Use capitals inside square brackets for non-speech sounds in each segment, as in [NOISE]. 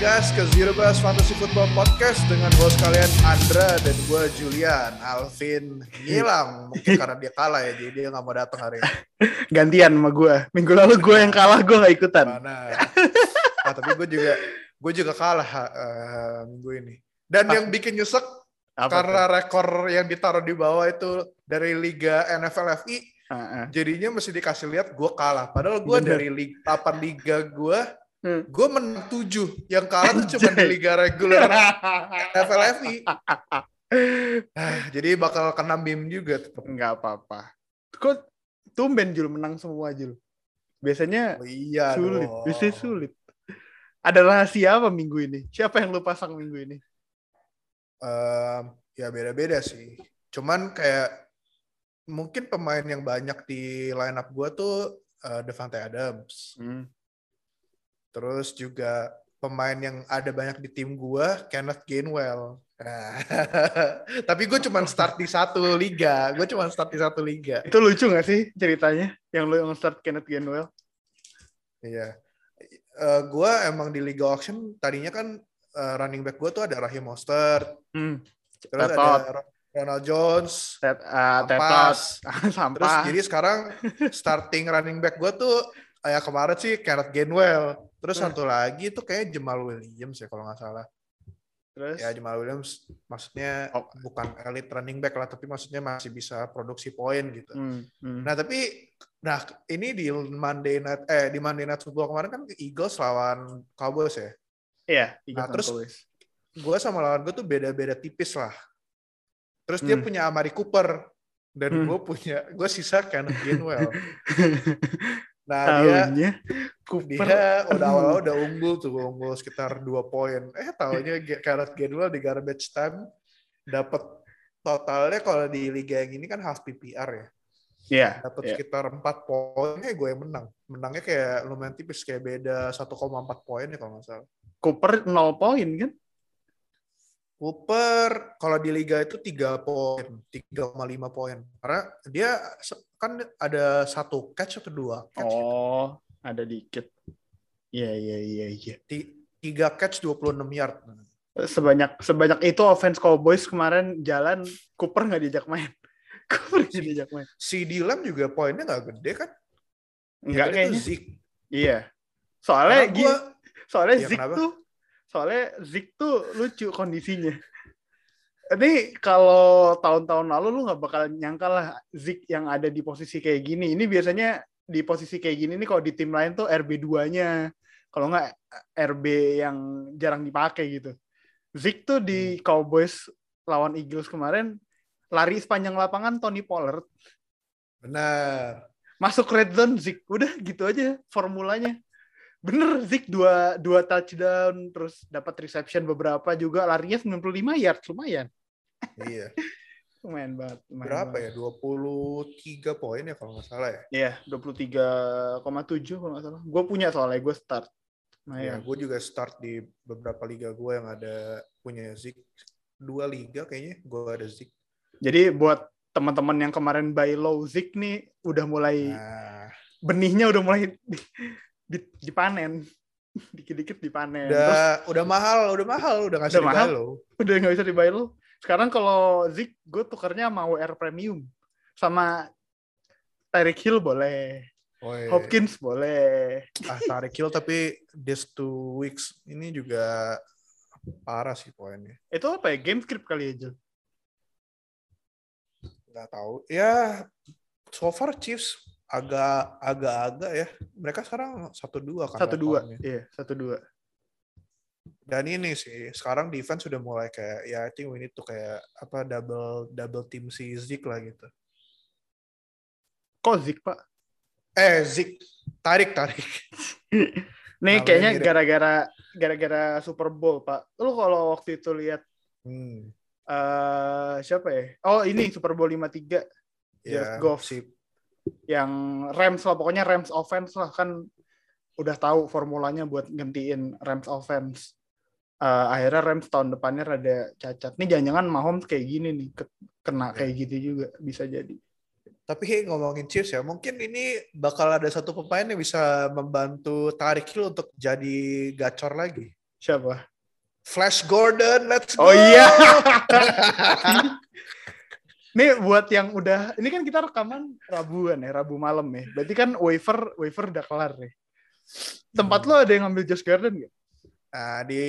gas ke Zero Bus Fantasy Football Podcast dengan host kalian Andra dan gue Julian. Alvin ngilang mungkin karena dia kalah ya, jadi dia nggak mau datang hari ini. [LAUGHS] Gantian sama gue. Minggu lalu gue yang kalah, gue gak ikutan. Mana? Ah, tapi gue juga gue juga kalah uh, minggu ini. Dan yang bikin nyesek Apa karena rekor yang ditaruh di bawah itu dari Liga NFL FI, tuh? Heeh. jadinya mesti dikasih lihat gue kalah. Padahal gue dari liga, 8 liga gue, Hmm. gue menang 7. Yang kalah tuh cuma di liga reguler [LAUGHS] NFL FI. Ah, jadi bakal kena meme juga. Nggak apa-apa. Kok tumben Jul menang semua Jul? Biasanya Oh, iya sulit, dong. biasanya sulit. Ada rahasia apa minggu ini? Siapa yang lu pasang minggu ini? Ehm, ya beda-beda sih. Cuman kayak mungkin pemain yang banyak di lineup gue tuh eh, Devante Adams. Hmm. Terus juga pemain yang ada banyak di tim gue, Kenneth Gainwell. Nah, [LAUGHS] tapi gue cuma start di satu liga. Gue cuma start di satu liga. Itu lucu gak sih ceritanya? Yang lu yang start Kenneth Gainwell? Iya. Eh gue emang di Liga Auction tadinya kan eh, running back gue tuh ada Raheem Mostert, Hmm. terus Tetot. ada Ro- Ronald Jones, Tet, uh, Ampas. tetot. terus jadi sekarang starting running back gue tuh ya kemarin sih Kenneth Gainwell, terus Hmm. satu lagi tuh kayak Jamal Williams ya kalau nggak salah. Terus? Ya Jamal Williams maksudnya Oh. bukan elite running back lah, tapi maksudnya masih bisa produksi poin gitu. Hmm, hmm. Nah tapi nah ini di Monday night eh di Monday night football kemarin kan Eagles lawan Cowboys ya. Iya, Nah, terus Cowboys. Gue sama lawan gue tuh beda-beda tipis lah. Terus dia Hmm. punya Amari Cooper dan Hmm. gue punya gue sisa Kenneth Gainwell. [LAUGHS] Nah dia Tahunya Cooper. dia udah [LAUGHS] awal udah unggul tuh unggul sekitar dua poin. Eh tahunya Kenneth Gainwell di garbage time dapat totalnya kalau di liga yang ini kan half PPR ya. Iya. Dapat iya. sekitar 4 poin, eh gue yang menang. Menangnya kayak lumayan tipis kayak beda 1,4 poin ya kalau nggak salah. Cooper 0 poin kan? Cooper kalau di liga itu 3 poin, 3,5 poin. Karena dia kan ada satu catch atau dua catch. gitu. Oh, ada dikit. Iya, iya, iya, iya. Ti- Tiga catch 26 yard. Sebanyak sebanyak itu offense Cowboys kemarin jalan Cooper nggak diajak main. [LAUGHS] Cooper nggak diajak main. Si Dylan juga poinnya nggak gede kan? Enggak gede tuh kayaknya. Zeke. Iya. Soalnya gua soalnya Iya, Zik kenapa? tuh soalnya Zik tuh lucu kondisinya. Ini kalau tahun-tahun lalu lu nggak bakal nyangka lah Zik yang ada di posisi kayak gini. Ini biasanya di posisi kayak gini nih kalau di tim lain tuh RB2-nya. Kalau nggak RB yang jarang dipakai gitu. Zik tuh di Hmm. Cowboys lawan Eagles kemarin lari sepanjang lapangan Tony Pollard benar. masuk red zone Zik udah gitu aja formulanya bener Zik dua dua touchdown terus dapat reception beberapa juga larinya 95 yard lumayan Iya. lumayan banget lumayan Berapa banget. ya? 23 poin ya kalau nggak salah ya. Iya, 23,7 kalau nggak salah. Gue punya soalnya gue start. Nah, Ya, gue juga start di beberapa liga gue yang ada punya Zeke. Dua liga kayaknya gue ada Zeke. Jadi buat teman-teman yang kemarin buy low Zik nih udah mulai Nah, benihnya udah mulai di- di- dipanen. [LAUGHS] Dikit-dikit dipanen. Terus udah udah mahal, udah mahal, udah nggak Udah bisa mahal? lo. udah nggak bisa dibuy low. Sekarang kalau Zik gue tukernya sama WR Premium. Sama Tyreek Hill boleh. Oh, iya. Hopkins boleh. Ah, tarik kill tapi this two weeks ini juga parah sih poinnya. Itu apa ya? Game script kali ya, Jul? Nggak tahu. Ya, so far Chiefs agak agak-agak ya. Mereka sekarang satu dua kan. Satu dua. Iya, satu dua. Dan ini sih sekarang defense sudah mulai kayak ya I think we need to kayak apa double double team si Zeke lah gitu. Kok Zik, Pak? Eh Zeke tarik tarik. [LAUGHS] Nih Namanya kayaknya gara-gara gara-gara Super Bowl, Pak. Lu kalau waktu itu lihat Hmm. eh siapa ya? Oh, ini Super Bowl 53 Ya, Jared Goff. si yang Rams lah, pokoknya Rams offense lah kan udah tahu formulanya buat gantiin Rams offense. Eh, akhirnya Rams tahun depannya rada cacat. Nih jangan-jangan Mahomes kayak gini nih, ke- kena kayak gitu juga bisa jadi. Tapi hey, ngomongin Chiefs ya, mungkin ini bakal ada satu pemain yang bisa membantu tarik Hill untuk jadi gacor lagi. Siapa? Flash Gordon, let's go. Oh iya. [LAUGHS] Nih buat yang udah ini kan kita rekaman Rabuan ya, Rabu malam ya. Berarti kan waiver waiver udah kelar nih. Tempat lo ada yang ngambil Josh Garden gak? Nah, di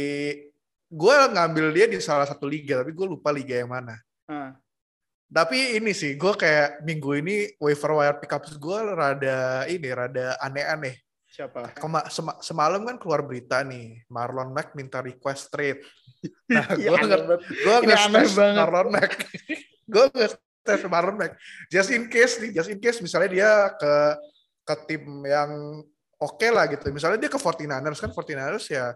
gue ngambil dia di salah satu liga, tapi gue lupa liga yang mana. Ah. Tapi ini sih, gue kayak minggu ini waiver wire pickups gue rada ini, rada aneh-aneh. Siapa? Kema sema semalam kan keluar berita nih, Marlon Mack minta request trade. [LAUGHS] Nah, gue nggak gue nggak. Marlon Mack. [LAUGHS] gue nggak stres Marlon Mack. Just in case nih, just in case misalnya dia ke ke tim yang oke lah gitu. Misalnya dia ke 49ers kan 49ers ya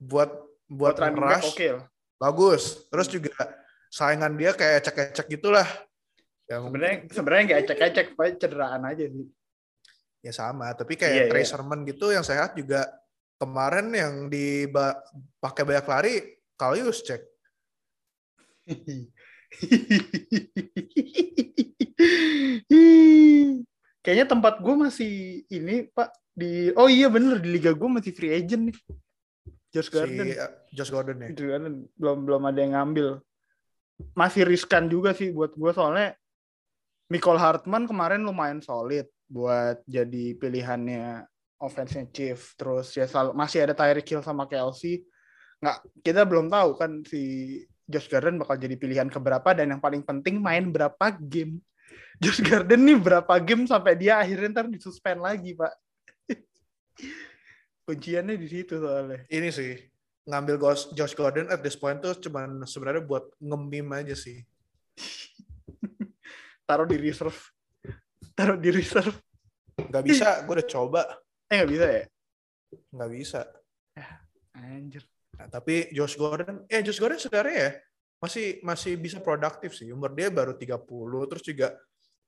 buat buat, Buat running back rush oke lah. bagus. Terus juga saingan dia kayak ecek-ecek gitulah. Yang Sebenarnya sebenarnya nggak ecek-ecek, pokoknya cederaan aja sih. ya sama, tapi Iya, kayak iya. Trey Sermon gitu yang sehat juga kemarin yang dipakai banyak lari Kalius cek. Kayaknya tempat gue masih ini Pak di oh iya bener di liga gue masih free agent nih. Josh Garden. Si uh, Josh Gordon ya. Josh Garden belum belum ada yang ngambil. Masih riskan juga sih buat gue soalnya Nicole Hartman kemarin lumayan solid buat jadi pilihannya offense chief. Terus ya selalu, masih ada Tyreek Hill sama Kelsey. Nggak, kita belum tahu kan si Josh Garden bakal jadi pilihan keberapa dan yang paling penting main berapa game. Josh Garden nih berapa game sampai dia akhirnya ntar disuspend lagi, Pak. Kunciannya di situ soalnya. Ini sih ngambil Gos- Josh Gordon at this point tuh cuman sebenarnya buat ngemim aja sih. [LAUGHS] Taruh di reserve. Taruh di reserve. Nggak bisa, gue udah coba. Eh nggak bisa ya? Nggak bisa. Anjir. Nah, tapi Josh Gordon, eh Josh Gordon sebenarnya ya masih masih bisa produktif sih. Umur dia baru 30, terus juga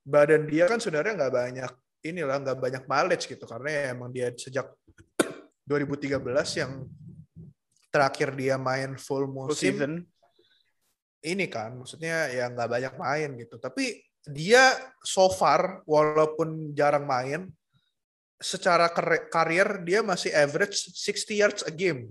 badan dia kan sebenarnya nggak banyak inilah nggak banyak mileage gitu karena ya emang dia sejak 2013 yang terakhir dia main full Full musim season. ini kan maksudnya ya nggak banyak main gitu tapi dia so far walaupun jarang main secara kar- karir dia masih average 60 yards a game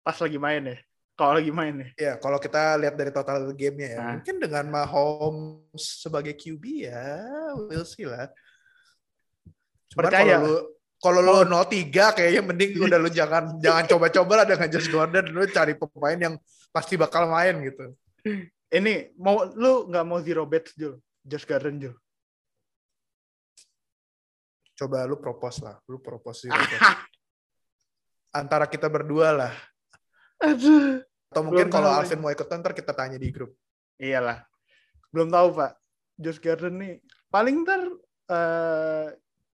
Pas lagi main ya. Kalau lagi main ya. Ya, kalau kita lihat dari total gamenya ya, Nah. mungkin dengan Mahomes sebagai QB ya, we'll see lah. Cuman Percaya. kalau lu kalau lu 0-3 kayaknya mending [LAUGHS] udah lu jangan jangan coba-coba lah dengan Josh Gordon, lu cari pemain yang pasti bakal main gitu. Ini mau lu nggak mau zero bets Jul? Josh Garden Jul. Coba lu propose lah, lu propose sih. Antara kita berdua lah. Aduh. Atau mungkin kalau Alvin mau ikutan ntar kita tanya di grup. Iyalah. Belum tahu Pak. Josh Garden nih paling ntar eh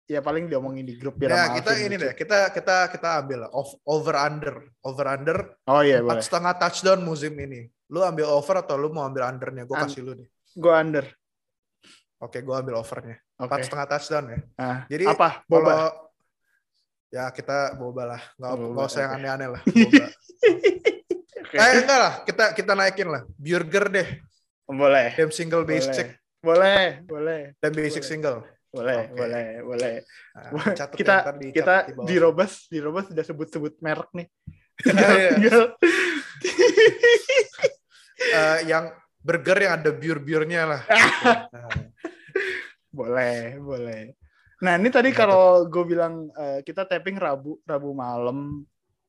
ya paling diomongin di grup biar Nah, sama kita Alvin ini deh, kita kita kita ambil lah over under, over under Oh iya empat boleh. setengah touchdown musim ini. Lu ambil over atau lu mau ambil undernya? Gue Un- kasih lu nih. Gue under. Oke, gue ambil overnya. Empat setengah touchdown ya. Nah, Jadi apa? kalau Boba. ya kita boba lah, nggak boba, nggak usah yang oke. aneh-aneh lah. [LAUGHS] Boba. Oke. eh enggak lah, kita kita naikin lah. Burger deh, Boleh. dem single Boleh. basic, Boleh, boleh. dan basic Boleh. single. Boleh, Oke. boleh, boleh. Nah, catat kita di- kita di bawah. di Robas, di Robas sudah sebut-sebut merek nih. Iya. Tinggal- Eh, yang burger yang ada bur-burnya lah. Nah, boleh, boleh. Nah, ini tadi kalau gue bilang eh, kita tapping Rabu, Rabu malam,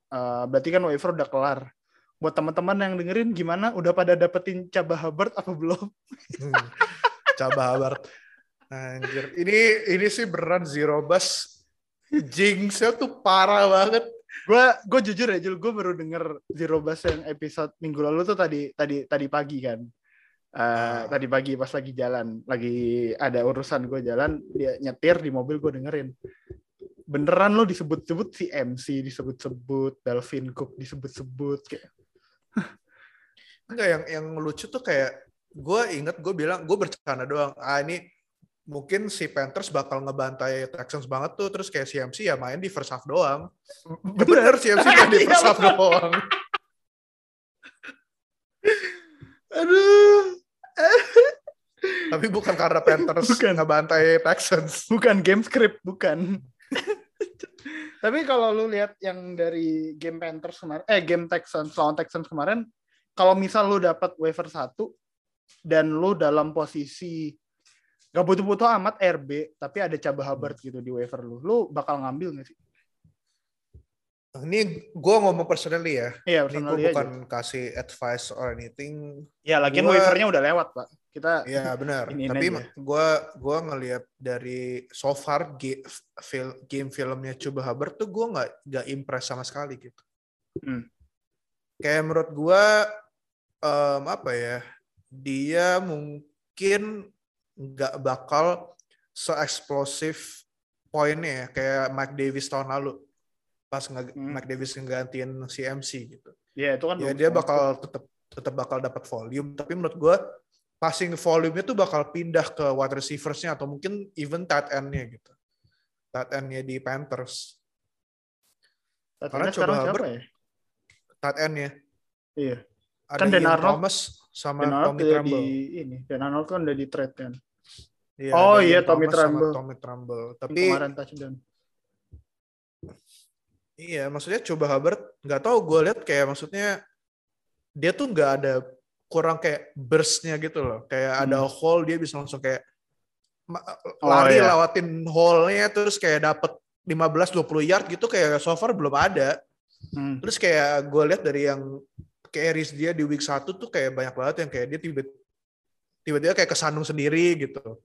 eh, berarti kan waiver udah kelar. Buat teman-teman yang dengerin gimana? Udah pada dapetin Caba Hubbard apa belum? Hmm. Coba Habart. Anjir. Ini ini sih beneran zero bus. Jinxnya tuh parah banget. Gue gue jujur ya, Jul, gue baru denger Zero Bus yang episode minggu lalu tuh tadi tadi tadi pagi kan. Eh, Ah. Tadi pagi pas lagi jalan, lagi ada urusan gue jalan, dia nyetir di mobil gue dengerin. Beneran lo disebut-sebut si MC, disebut-sebut Dalvin Cook, disebut-sebut kayak Enggak yang yang lucu tuh kayak gue inget gue bilang gue bercanda doang. Ah ini mungkin si Panthers bakal ngebantai Texans banget tuh terus kayak CMC ya main di first half doang. [LAUGHS] Bener CMC [LAUGHS] main di first half doang. [LAUGHS] Aduh. Tapi bukan karena Panthers Bukan. ngebantai Texans. Bukan game script, bukan. Tapi kalau lu lihat yang dari game Panthers kemarin, eh game Texans lawan Texans kemarin, kalau misal lu dapat waiver satu dan lu dalam posisi gak butuh-butuh amat RB, tapi ada Caba Hubbard gitu di waiver lu, lu bakal ngambil gak sih? Ini gue ngomong personally ya. Iya, Ini gue personally bukan aja. kasih advice or anything. Ya, lagian Gua- waivernya udah lewat, Pak. Kita Ya benar. Tapi gue gua ngelihat dari so far game, filmnya Cuba Hubbard tuh gue nggak nggak impress sama sekali gitu. Hmm. Kayak menurut gue em, apa ya? Dia mungkin nggak bakal se-eksplosif poinnya ya, kayak Mike Davis tahun lalu pas nge- Hmm. Mike Davis ngegantiin CMC gitu. ya itu kan ya dia bakal tetap tetap bakal dapat volume tapi menurut gue passing volume-nya tuh bakal pindah ke wide receivers-nya atau mungkin even tight end-nya gitu tight end-nya di Panthers Tapi karena coba siapa Hubbard- ya? tight end-nya Iya. ada Kan Dan Ian Arnold- Thomas sama Dan Arnold Tommy Tremble di ini. Dan Arnold kan udah di trade kan. Iya, Oh ada iya, Tommy Thomas sama Tremble. Tommy Yang tapi kemarin touchdown. iya maksudnya coba Hubbard nggak tahu gue lihat kayak maksudnya dia tuh nggak ada kurang kayak burst-nya gitu loh kayak ada Hmm. hole dia bisa langsung kayak ma- Oh, lari iya. lewatin hole-nya terus kayak dapet 15-20 yard gitu kayak so far belum ada Hmm. terus kayak gue lihat dari yang carries dia di week 1 tuh kayak banyak banget yang kayak dia tiba tiba-tiba kayak kesandung sendiri gitu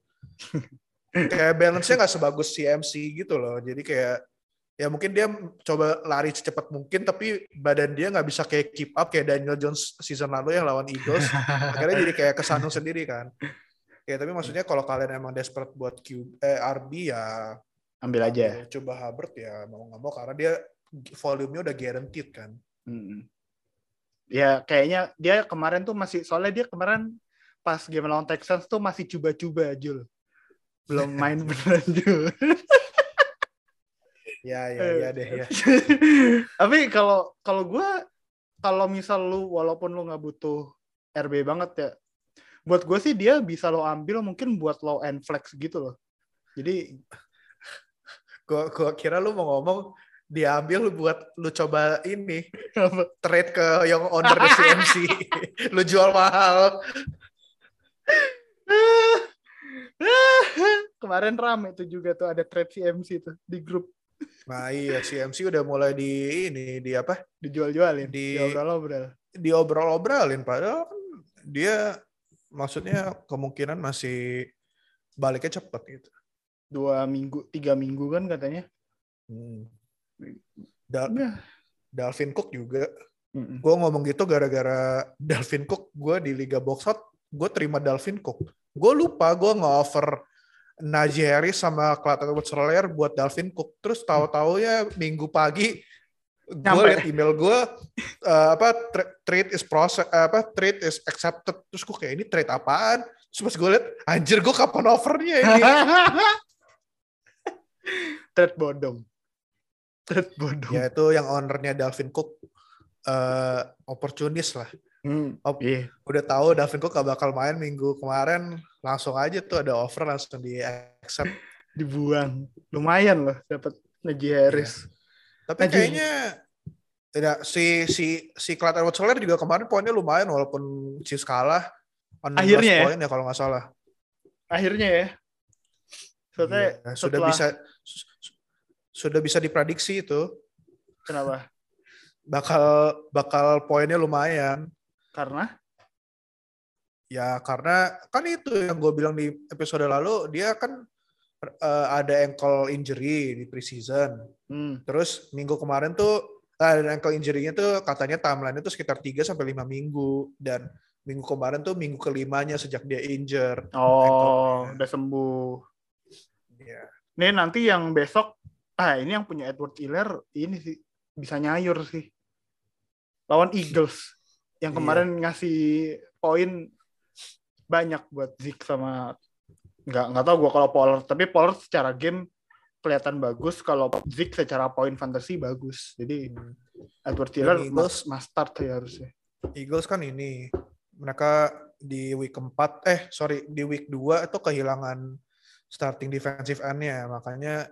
kayak balance-nya nggak sebagus CMC gitu loh jadi kayak ya mungkin dia coba lari secepat mungkin tapi badan dia nggak bisa kayak keep up kayak Daniel Jones season lalu yang lawan Eagles akhirnya jadi kayak kesandung sendiri kan ya tapi maksudnya kalau kalian emang desperate buat Q eh, RB ya Ambil aja. coba Hubbard ya mau nggak mau karena dia volume-nya udah guaranteed kan Hmm. Ya kayaknya dia kemarin tuh masih soalnya dia kemarin pas game lawan Texans tuh masih coba-coba Jul. Belum main beneran Jul. [LAUGHS] ya ya ya deh ya [LAUGHS] Tapi kalau kalau gue kalau misal lu walaupun lu nggak butuh RB banget ya, buat gue sih dia bisa lo ambil mungkin buat low end flex gitu loh. Jadi gua gua kira lu mau ngomong diambil buat lu coba ini [LAUGHS] trade ke yang owner CMC lu jual mahal Kemarin rame tuh juga tuh ada trade CMC tuh di grup nah iya CMC udah mulai di ini di apa dijual-jualin, Di- diobrol-obrol. diobrol-obrolin padahal kan dia maksudnya kemungkinan masih baliknya cepet gitu Dua minggu, tiga minggu kan katanya. Hmm. Dal- Ya. Dalvin Cook juga gue ngomong gitu gara-gara Dalvin Cook gue di Liga Box Out gue terima Dalvin Cook gue lupa gue nge-offer Najee Harris sama Clayton Edwards-Helaire buat Dalvin Cook terus tahu-tahu ya minggu pagi gue liat email gue eh, apa tra- trade is process apa trade is accepted terus gue kayak ini trade apaan terus pas gue liat anjir gue kapan offernya ini [LAUGHS] Trade bodong. Trade bodong. ya itu yang ownernya Dalvin Cook eh opportunis lah Hmm. Op- Iya. udah tahu Dalvin Cook gak bakal main minggu kemarin langsung aja tuh ada offer langsung di accept dibuang. Lumayan loh dapat Najee Harris. tapi Aji. kayaknya tidak si si si Clyde Edwards Helaire juga kemarin poinnya lumayan walaupun Chiefs kalah 16 Akhirnya ya? poin ya kalau nggak salah Akhirnya ya. Soalnya Iya, sudah bisa su- su- sudah bisa diprediksi itu kenapa? bakal bakal poinnya lumayan Karena ya karena kan itu yang gue bilang di episode lalu dia kan eh, ada ankle injury di preseason hmm, Terus minggu kemarin tuh eh, ankle injury-nya tuh katanya timeline itu sekitar 3 sampai 5 minggu dan minggu kemarin tuh minggu kelimanya sejak dia injured. oh, udah sembuh. Iya. Nih nanti yang besok ah ini yang punya Edward Hiller ini sih bisa nyayur sih. Lawan Eagles yang Iya. kemarin ngasih poin banyak buat Zeke sama nggak nggak tahu gua kalau Pollard tapi Pollard secara game kelihatan bagus kalau Zeke secara poin fantasy bagus. Jadi Edward Hiller Dan Eagles- must, start ya harusnya. Eagles kan ini mereka di week keempat eh sorry di week 2 itu kehilangan starting defensive end-nya makanya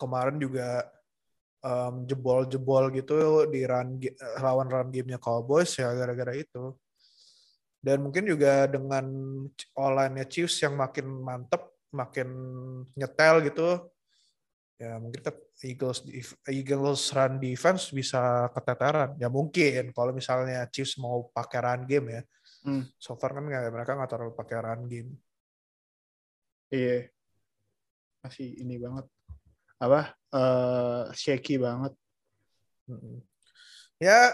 kemarin juga um, jebol-jebol gitu di run lawan run gamenya Cowboys ya gara-gara itu. Dan mungkin juga dengan online-nya Chiefs yang makin mantep, makin nyetel gitu, ya mungkin Eagles Eagles run defense bisa keteteran. Ya mungkin kalau misalnya Chiefs mau pakai run game ya. Hmm. So far kan nggak- mereka nggak terlalu pakai run game. Iya. Masih ini banget. Apa? eh shaky banget. Ya,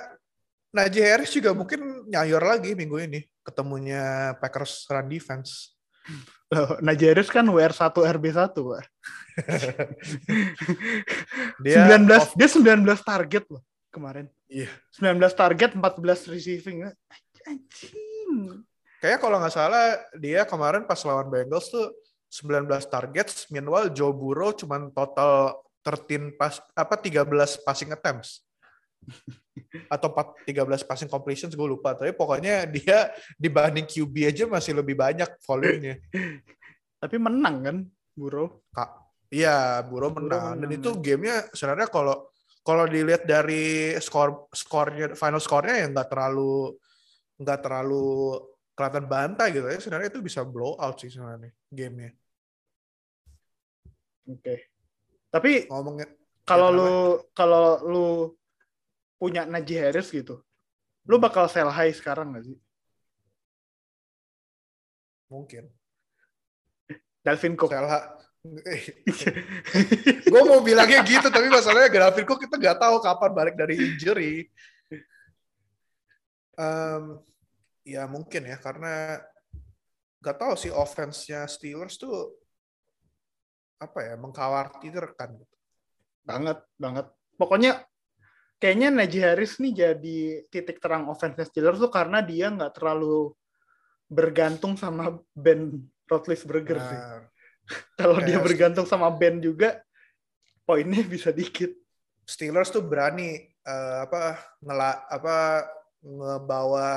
Najee Harris juga mungkin nyayor lagi minggu ini ketemunya Packers run defense. [LAUGHS] Loh, Najaris kan WR1 RB1, Pak. [LAUGHS] Dia 19 off- dia 19 target loh kemarin. Iya. 19 target, 14 receiving. Anjing. Kayak kalau nggak salah dia kemarin pas lawan Bengals tuh 19 targets, meanwhile Joe Burrow cuman total 13 pas apa 13 passing attempts. Atau 4, 13 passing completions gue lupa, tapi pokoknya dia dibanding QB aja masih lebih banyak volume-nya. Tapi menang kan, Buro. Kak. Iya, Burrow Burrow menang. Dan menang, itu ya. gamenya sebenarnya kalau kalau dilihat dari skor skornya final skornya yang nggak terlalu nggak terlalu kelihatan bantai gitu ya. Sebenarnya itu bisa blow out sih sebenarnya gamenya. Oke. Tapi Ngomongnya kalau Ya, lu kalau lu punya Najee Harris gitu, lu bakal sell high sekarang gak sih? mungkin. Dalvin Cook. Salah. [LAUGHS] gue mau bilangnya gitu, tapi masalahnya Gavin Cook kita nggak tahu kapan balik dari injury. Em, ya mungkin ya karena nggak tahu sih offense-nya Steelers tuh apa ya mengkhawatirkan. banget, banget. Pokoknya kayaknya Najee Harris nih jadi titik terang offense Steelers tuh karena dia nggak terlalu bergantung sama Ben Roethlisberger sih. Nah, Kalau dia bergantung sama Ben juga, poinnya bisa dikit. Steelers tuh berani eh, apa ngela apa ngebawa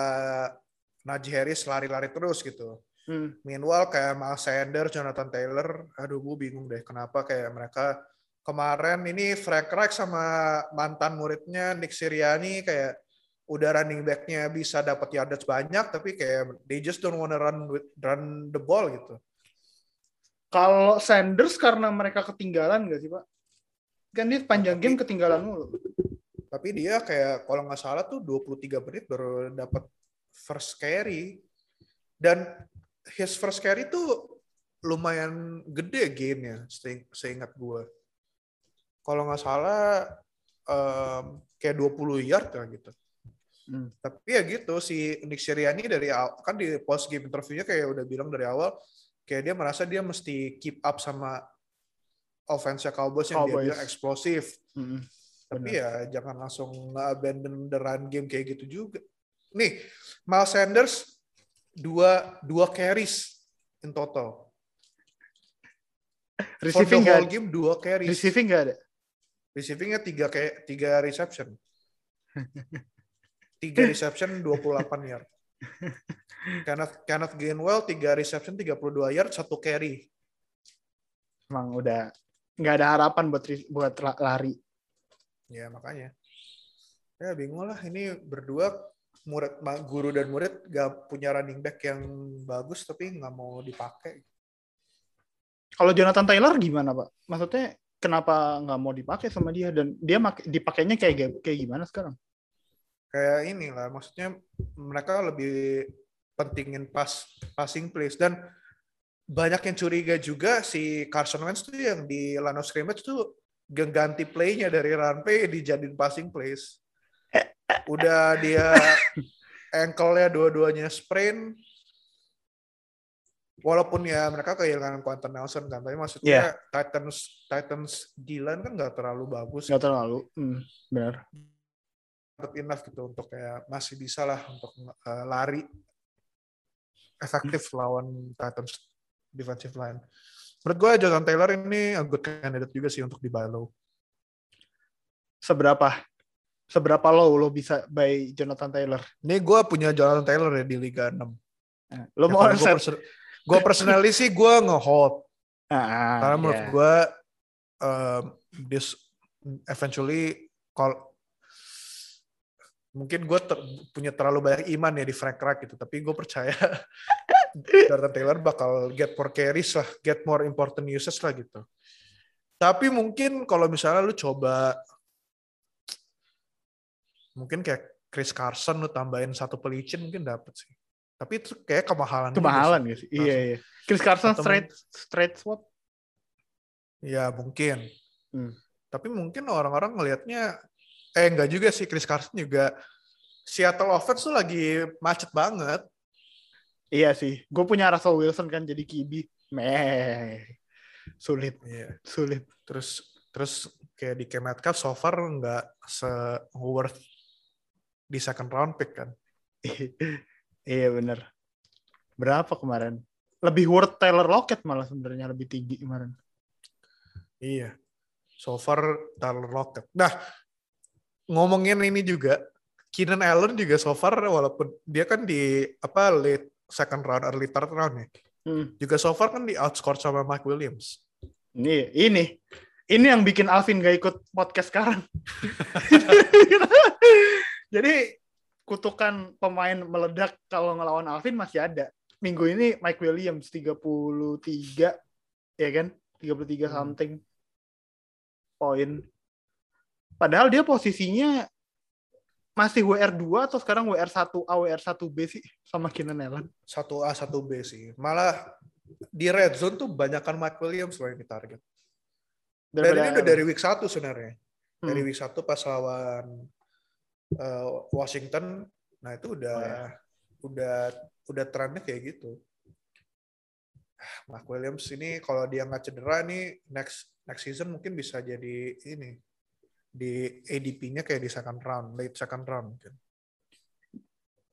Najee Harris lari-lari terus gitu. Hmm. Meanwhile kayak Miles Sanders, Jonathan Taylor, aduh gue bingung deh kenapa kayak mereka kemarin ini Frank Reich sama mantan muridnya Nick Sirianni kayak udah running back-nya bisa dapat yardage banyak tapi kayak they just don't wanna run with, run the ball gitu. Kalau Sanders karena mereka ketinggalan nggak sih Pak? Kan dia panjang game ketinggalan mulu. Tapi dia kayak kalau nggak salah tuh 23 menit baru dapat first carry dan his first carry tuh lumayan gede gainnya se- seingat gue. Kalau nggak salah em, kayak 20 yard lah gitu. Hmm. Tapi ya gitu si Nick Sirianni dari awal kan di post game interviewnya kayak udah bilang dari awal kayak dia merasa dia mesti keep up sama offense-nya Cowboys yang dia bilang eksplosif. Hmm. Tapi Benar. ya jangan langsung abandon the run game kayak gitu juga. Nih, Miles Sanders dua dua carries in total. For the Receiving whole nggak? game dua carries. Receiving nggak ada. Receivingnya tiga kayak tiga reception. [LAUGHS] Tiga reception 28 yard. Kenneth, Kenneth Gainwell tiga reception 32 yard satu carry. Emang udah nggak ada harapan buat buat la- lari. Ya makanya. Ya bingung lah ini berdua murid guru dan murid gak punya running back yang bagus tapi nggak mau dipakai. Kalau Jonathan Taylor gimana Pak? Maksudnya kenapa nggak mau dipakai sama dia dan dia dipakainya kayak kayak gimana sekarang? Kayak inilah maksudnya mereka lebih pentingin pas passing plays dan banyak yang curiga juga si Carson Wentz tuh yang di line of scrimmage tuh ganti playnya dari run play dijadiin passing plays. Udah dia ankle-nya dua-duanya sprain. Walaupun ya mereka kehilangan Quentin Nelson kan, tapi maksudnya Titans Titans D-line kan nggak terlalu bagus, Nggak terlalu. Hmm, benar. enough gitu untuk kayak masih bisa lah untuk uh, lari efektif lawan Titans defensive line. Menurut gue Jonathan Taylor ini a good candidate juga sih untuk di buy low. Seberapa seberapa low lo bisa buy Jonathan Taylor? Ini gue punya Jonathan Taylor ya di Liga 6. Nah, Lo Ya, mau set? Gue personally sih gue nge-hold. Ah, Karena menurut iya. gue um, this eventually kalau mungkin gue ter- punya terlalu banyak iman ya di Frank Reich gitu, tapi gue percaya [LAUGHS] Jonathan Taylor bakal get more carries lah, get more important uses lah gitu. Tapi mungkin kalau misalnya lu coba mungkin kayak Chris Carson lu tambahin satu pelicin mungkin dapet sih. Tapi itu kayak kemahalan. Kemahalan sih. gak sih? Iya, iya. Chris Carson Atau straight straight swap. Ya mungkin. Hmm. Tapi mungkin orang-orang ngelihatnya eh enggak juga sih Chris Carson juga Seattle offense tuh lagi macet banget. Iya sih. Gue punya Russell Wilson kan jadi QB. Meh. Sulit, Iya. sulit. Terus terus kayak di Metcalf so far nggak se worth di second round pick kan. [LAUGHS] iya bener. Berapa kemarin? Lebih worth Taylor Lockett malah sebenarnya lebih tinggi kemarin. Iya. So far Tyler Lockett. Nah, ngomongin ini juga Keenan Allen juga so far walaupun dia kan di apa late second round early third round ya. Hmm. Juga so far kan di outscore sama Mike Williams. Ini, ini, ini yang bikin Alvin gak ikut podcast sekarang. [LAUGHS] [LAUGHS] Jadi kutukan pemain meledak kalau ngelawan Alvin masih ada. Minggu ini Mike Williams 33 ya kan? 33 Hmm. something poin. Padahal dia posisinya masih WR2 atau sekarang WR1A, WR1B sih sama Keenan Allen. 1A, 1B sih. Malah di red zone tuh banyakkan Mike Williams loh yang ditarget. Dan ini udah dari week 1 sebenarnya. Dari Hmm. week 1 pas lawan eh, Washington, nah itu udah Oh, ya. udah udah trennya kayak gitu. Mark Williams ini kalau dia nggak cedera nih next next season mungkin bisa jadi ini di ADP-nya kayak di second round, late second round mungkin.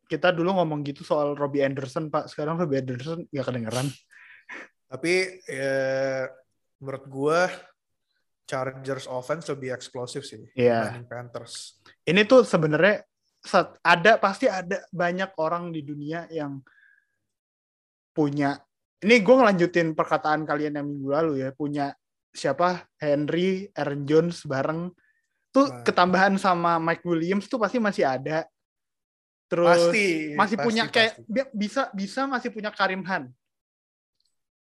Kita dulu ngomong gitu soal Robbie Anderson, Pak. Sekarang Robbie Anderson gak kedengeran. Tapi eh, menurut gua Chargers offense lebih eksplosif sih Iya. dibanding Panthers. ini tuh sebenarnya ada pasti ada banyak orang di dunia yang punya ini gue ngelanjutin perkataan kalian yang minggu lalu ya punya siapa Henry Aaron Jones bareng tuh Nah. ketambahan sama Mike Williams tuh pasti masih ada terus Pasti masih pasti, punya kayak pasti. bisa bisa masih punya Karim Han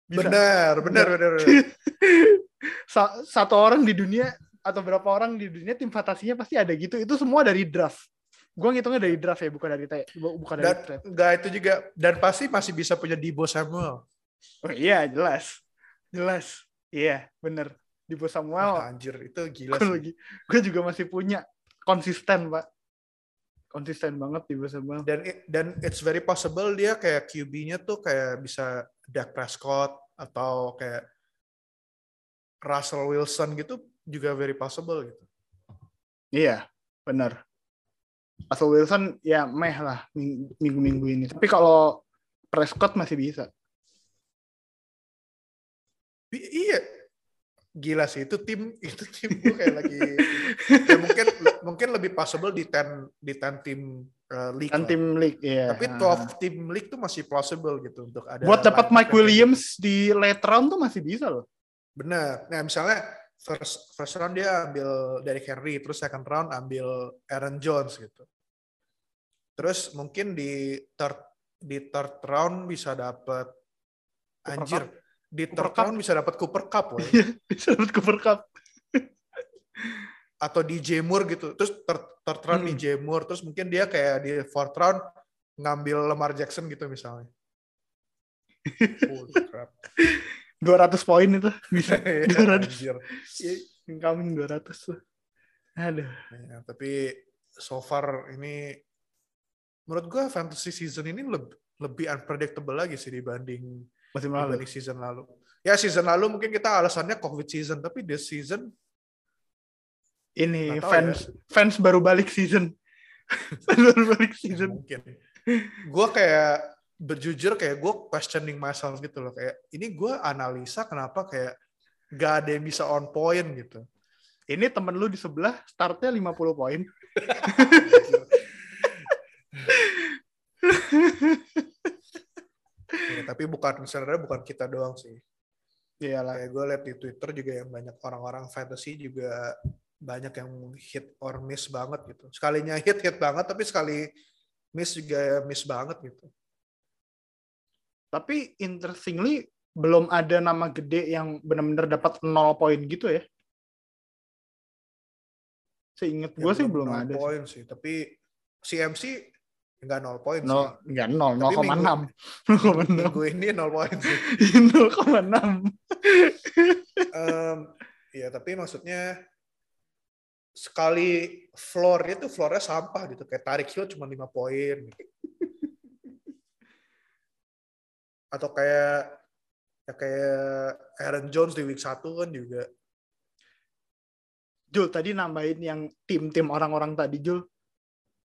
Bisa. benar benar benar benar. [LAUGHS] Sa- satu orang di dunia atau berapa orang di dunia tim fantasinya pasti ada gitu. Itu semua dari draft. Gue ngitungnya dari draft ya bukan dari bukan dari dan trade enggak itu juga dan pasti masih bisa punya Debo Samuel. oh, iya jelas. Jelas. Iya bener. Di bawah Samuel. Wah, anjir itu gila gue sih. lagi gue juga masih punya. Konsisten pak. Konsisten banget di bawah Samuel. Dan it- dan it's very possible dia kayak QB-nya tuh kayak bisa Dak Prescott atau kayak Russell Wilson gitu juga very possible gitu. iya bener Russell Wilson ya meh lah ming- minggu-minggu ini. Tapi kalau Prescott masih bisa. I- iya. Gila sih itu tim [LAUGHS] itu tim gue kayak lagi ya mungkin mungkin lebih possible di 10 di 10 tim uh, league kan lah. tim league ya tapi 12 tim league tuh masih possible gitu untuk ada buat dapat Mike Williams di late round tuh masih bisa loh benar nah misalnya first first round dia ambil Derrick Henry terus second round ambil Aaron Jones gitu terus mungkin di third di third round bisa dapat anjir di Cooper third Cup. round bisa dapat Cooper Cup woy. bisa dapat Cooper Cup atau DJ Moore gitu. Terus third, third round Hmm. DJ Moore, terus mungkin dia kayak di fourth round ngambil Lamar Jackson gitu misalnya. [LAUGHS] Holy crap. 200 poin itu. [LAUGHS] Bisa. 200 Anjir. Iya, incoming 200 tuh. Aduh. Ya, tapi so far ini menurut gua fantasy season ini lebih lebih unpredictable lagi sih dibanding masih malu dibanding season lalu. Ya season lalu mungkin kita alasannya COVID season, tapi this season ini Nggak tahu fans fans baru balik season. [LAUGHS] Fans baru balik season. mungkin. Gue kayak berjujur kayak gue questioning myself gitu loh kayak ini gue analisa kenapa kayak gak ada yang bisa on point gitu. ini temen lu di sebelah startnya 50 poin [LAUGHS] Ya, tapi bukan sebenarnya bukan kita doang sih. iyalah Kayak gue liat di Twitter juga yang banyak orang-orang fantasy juga banyak yang hit or miss banget gitu. Sekalinya hit hit banget tapi sekali miss juga miss banget gitu. Tapi interestingly belum ada nama gede yang benar-benar dapat nol poin gitu ya. Seingat gue Ya, sih belum ada. poin sih. Tapi CMC nggak nol poin Nol, sih. enggak nol, Tapi 0,6. 0,6. [LAUGHS] Minggu ini nol poin sih. [LAUGHS] 0,6. Em, ya tapi maksudnya sekali floor itu floornya sampah gitu kayak tarik Hill cuma lima poin gitu. Atau kayak ya kayak Aaron Jones di week 1 kan juga Jul tadi nambahin yang tim-tim orang-orang tadi Jul.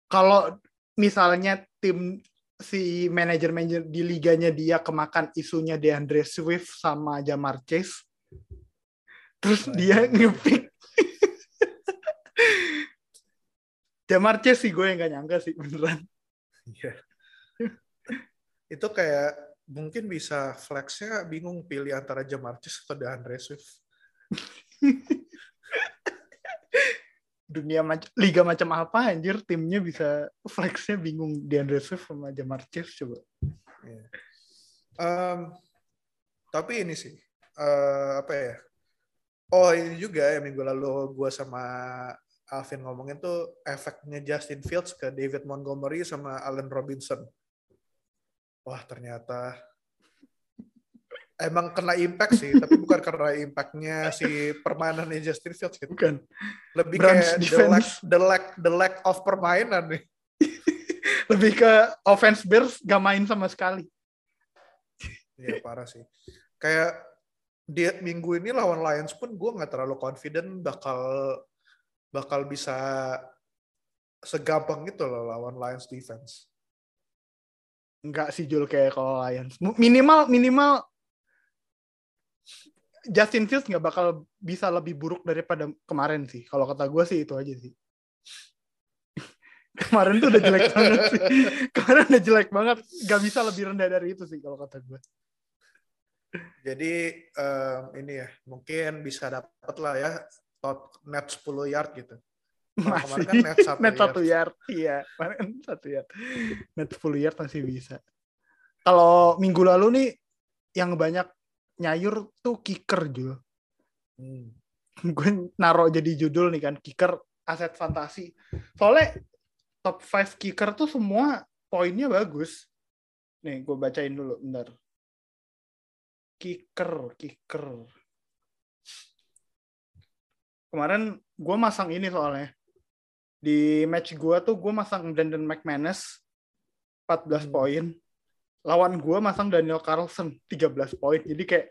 Kalau misalnya tim si manajer-manajer di liganya dia kemakan isunya DeAndre Swift sama Jamar Chase. Terus dia [LAUGHS] ngepick Jamar Chase sih gue yang gak nyangka sih beneran. Iya. [LAUGHS] itu kayak mungkin bisa flexnya bingung pilih antara Chase atau DeAndre Swift [LAUGHS] Dunia mac- liga macam apa anjir timnya bisa flexnya bingung DeAndre Swift sama Chase coba. Em, tapi ini sih eh, apa ya? Oh ini juga ya minggu lalu gue sama Alvin ngomongin tuh efeknya Justin Fields ke David Montgomery sama Allen Robinson. Wah ternyata emang kena impact sih, tapi bukan karena impactnya si permainannya Justin Fields gitu. Bukan. Lebih Browns kayak the defense. lack, the lack, the lack of permainan nih. [LAUGHS] Lebih ke offense Bears gak main sama sekali. Iya parah sih. Kayak di minggu ini lawan Lions pun gue nggak terlalu confident bakal bakal bisa segampang gitu loh lawan Lions defense. Enggak sih Jul kayak kalau Lions. Minimal minimal Justin Fields nggak bakal bisa lebih buruk daripada kemarin sih. Kalau kata gue sih itu aja sih. [LAUGHS] kemarin tuh udah jelek banget sih. [LAUGHS] Kemarin udah jelek banget. Gak bisa lebih rendah dari itu sih kalau kata gue. Jadi em, ini ya mungkin bisa dapat lah ya tot net 10 yard gitu. Masih kan net satu net yard. satu yard. Iya, kemarin kan satu yard. Net 10 yard masih bisa. Kalau minggu lalu nih yang banyak nyayur tuh kicker Jul. Hmm. gue naruh jadi judul nih kan kicker aset fantasi soalnya top 5 kicker tuh semua poinnya bagus nih gue bacain dulu bentar kicker kicker kemarin gue masang ini soalnya di match gue tuh gue masang Brandon McManus 14 Hmm. poin. Lawan gue masang Daniel Carlson 13 poin. Jadi kayak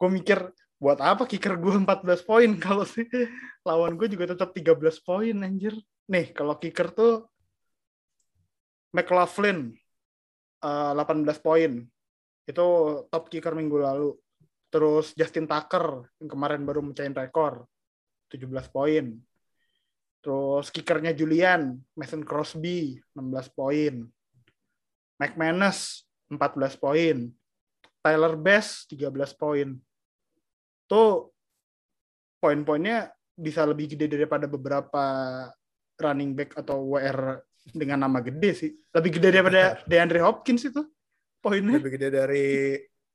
gue mikir buat apa kicker gue 14 poin? [LAUGHS] Kalau sih lawan gue juga tetap 13 poin anjir. Nih kalau kicker tuh McLaughlin eh, 18 poin. Itu top kicker minggu lalu. Terus Justin Tucker yang kemarin baru mecahin rekor 17 poin terus kickernya Julian Mason Crosby 16 poin McManus 14 poin Tyler Bass 13 poin tuh poin-poinnya bisa lebih gede daripada beberapa running back atau WR dengan nama gede sih. Lebih gede daripada [LAUGHS] DeAndre Hopkins itu poinnya. Lebih gede dari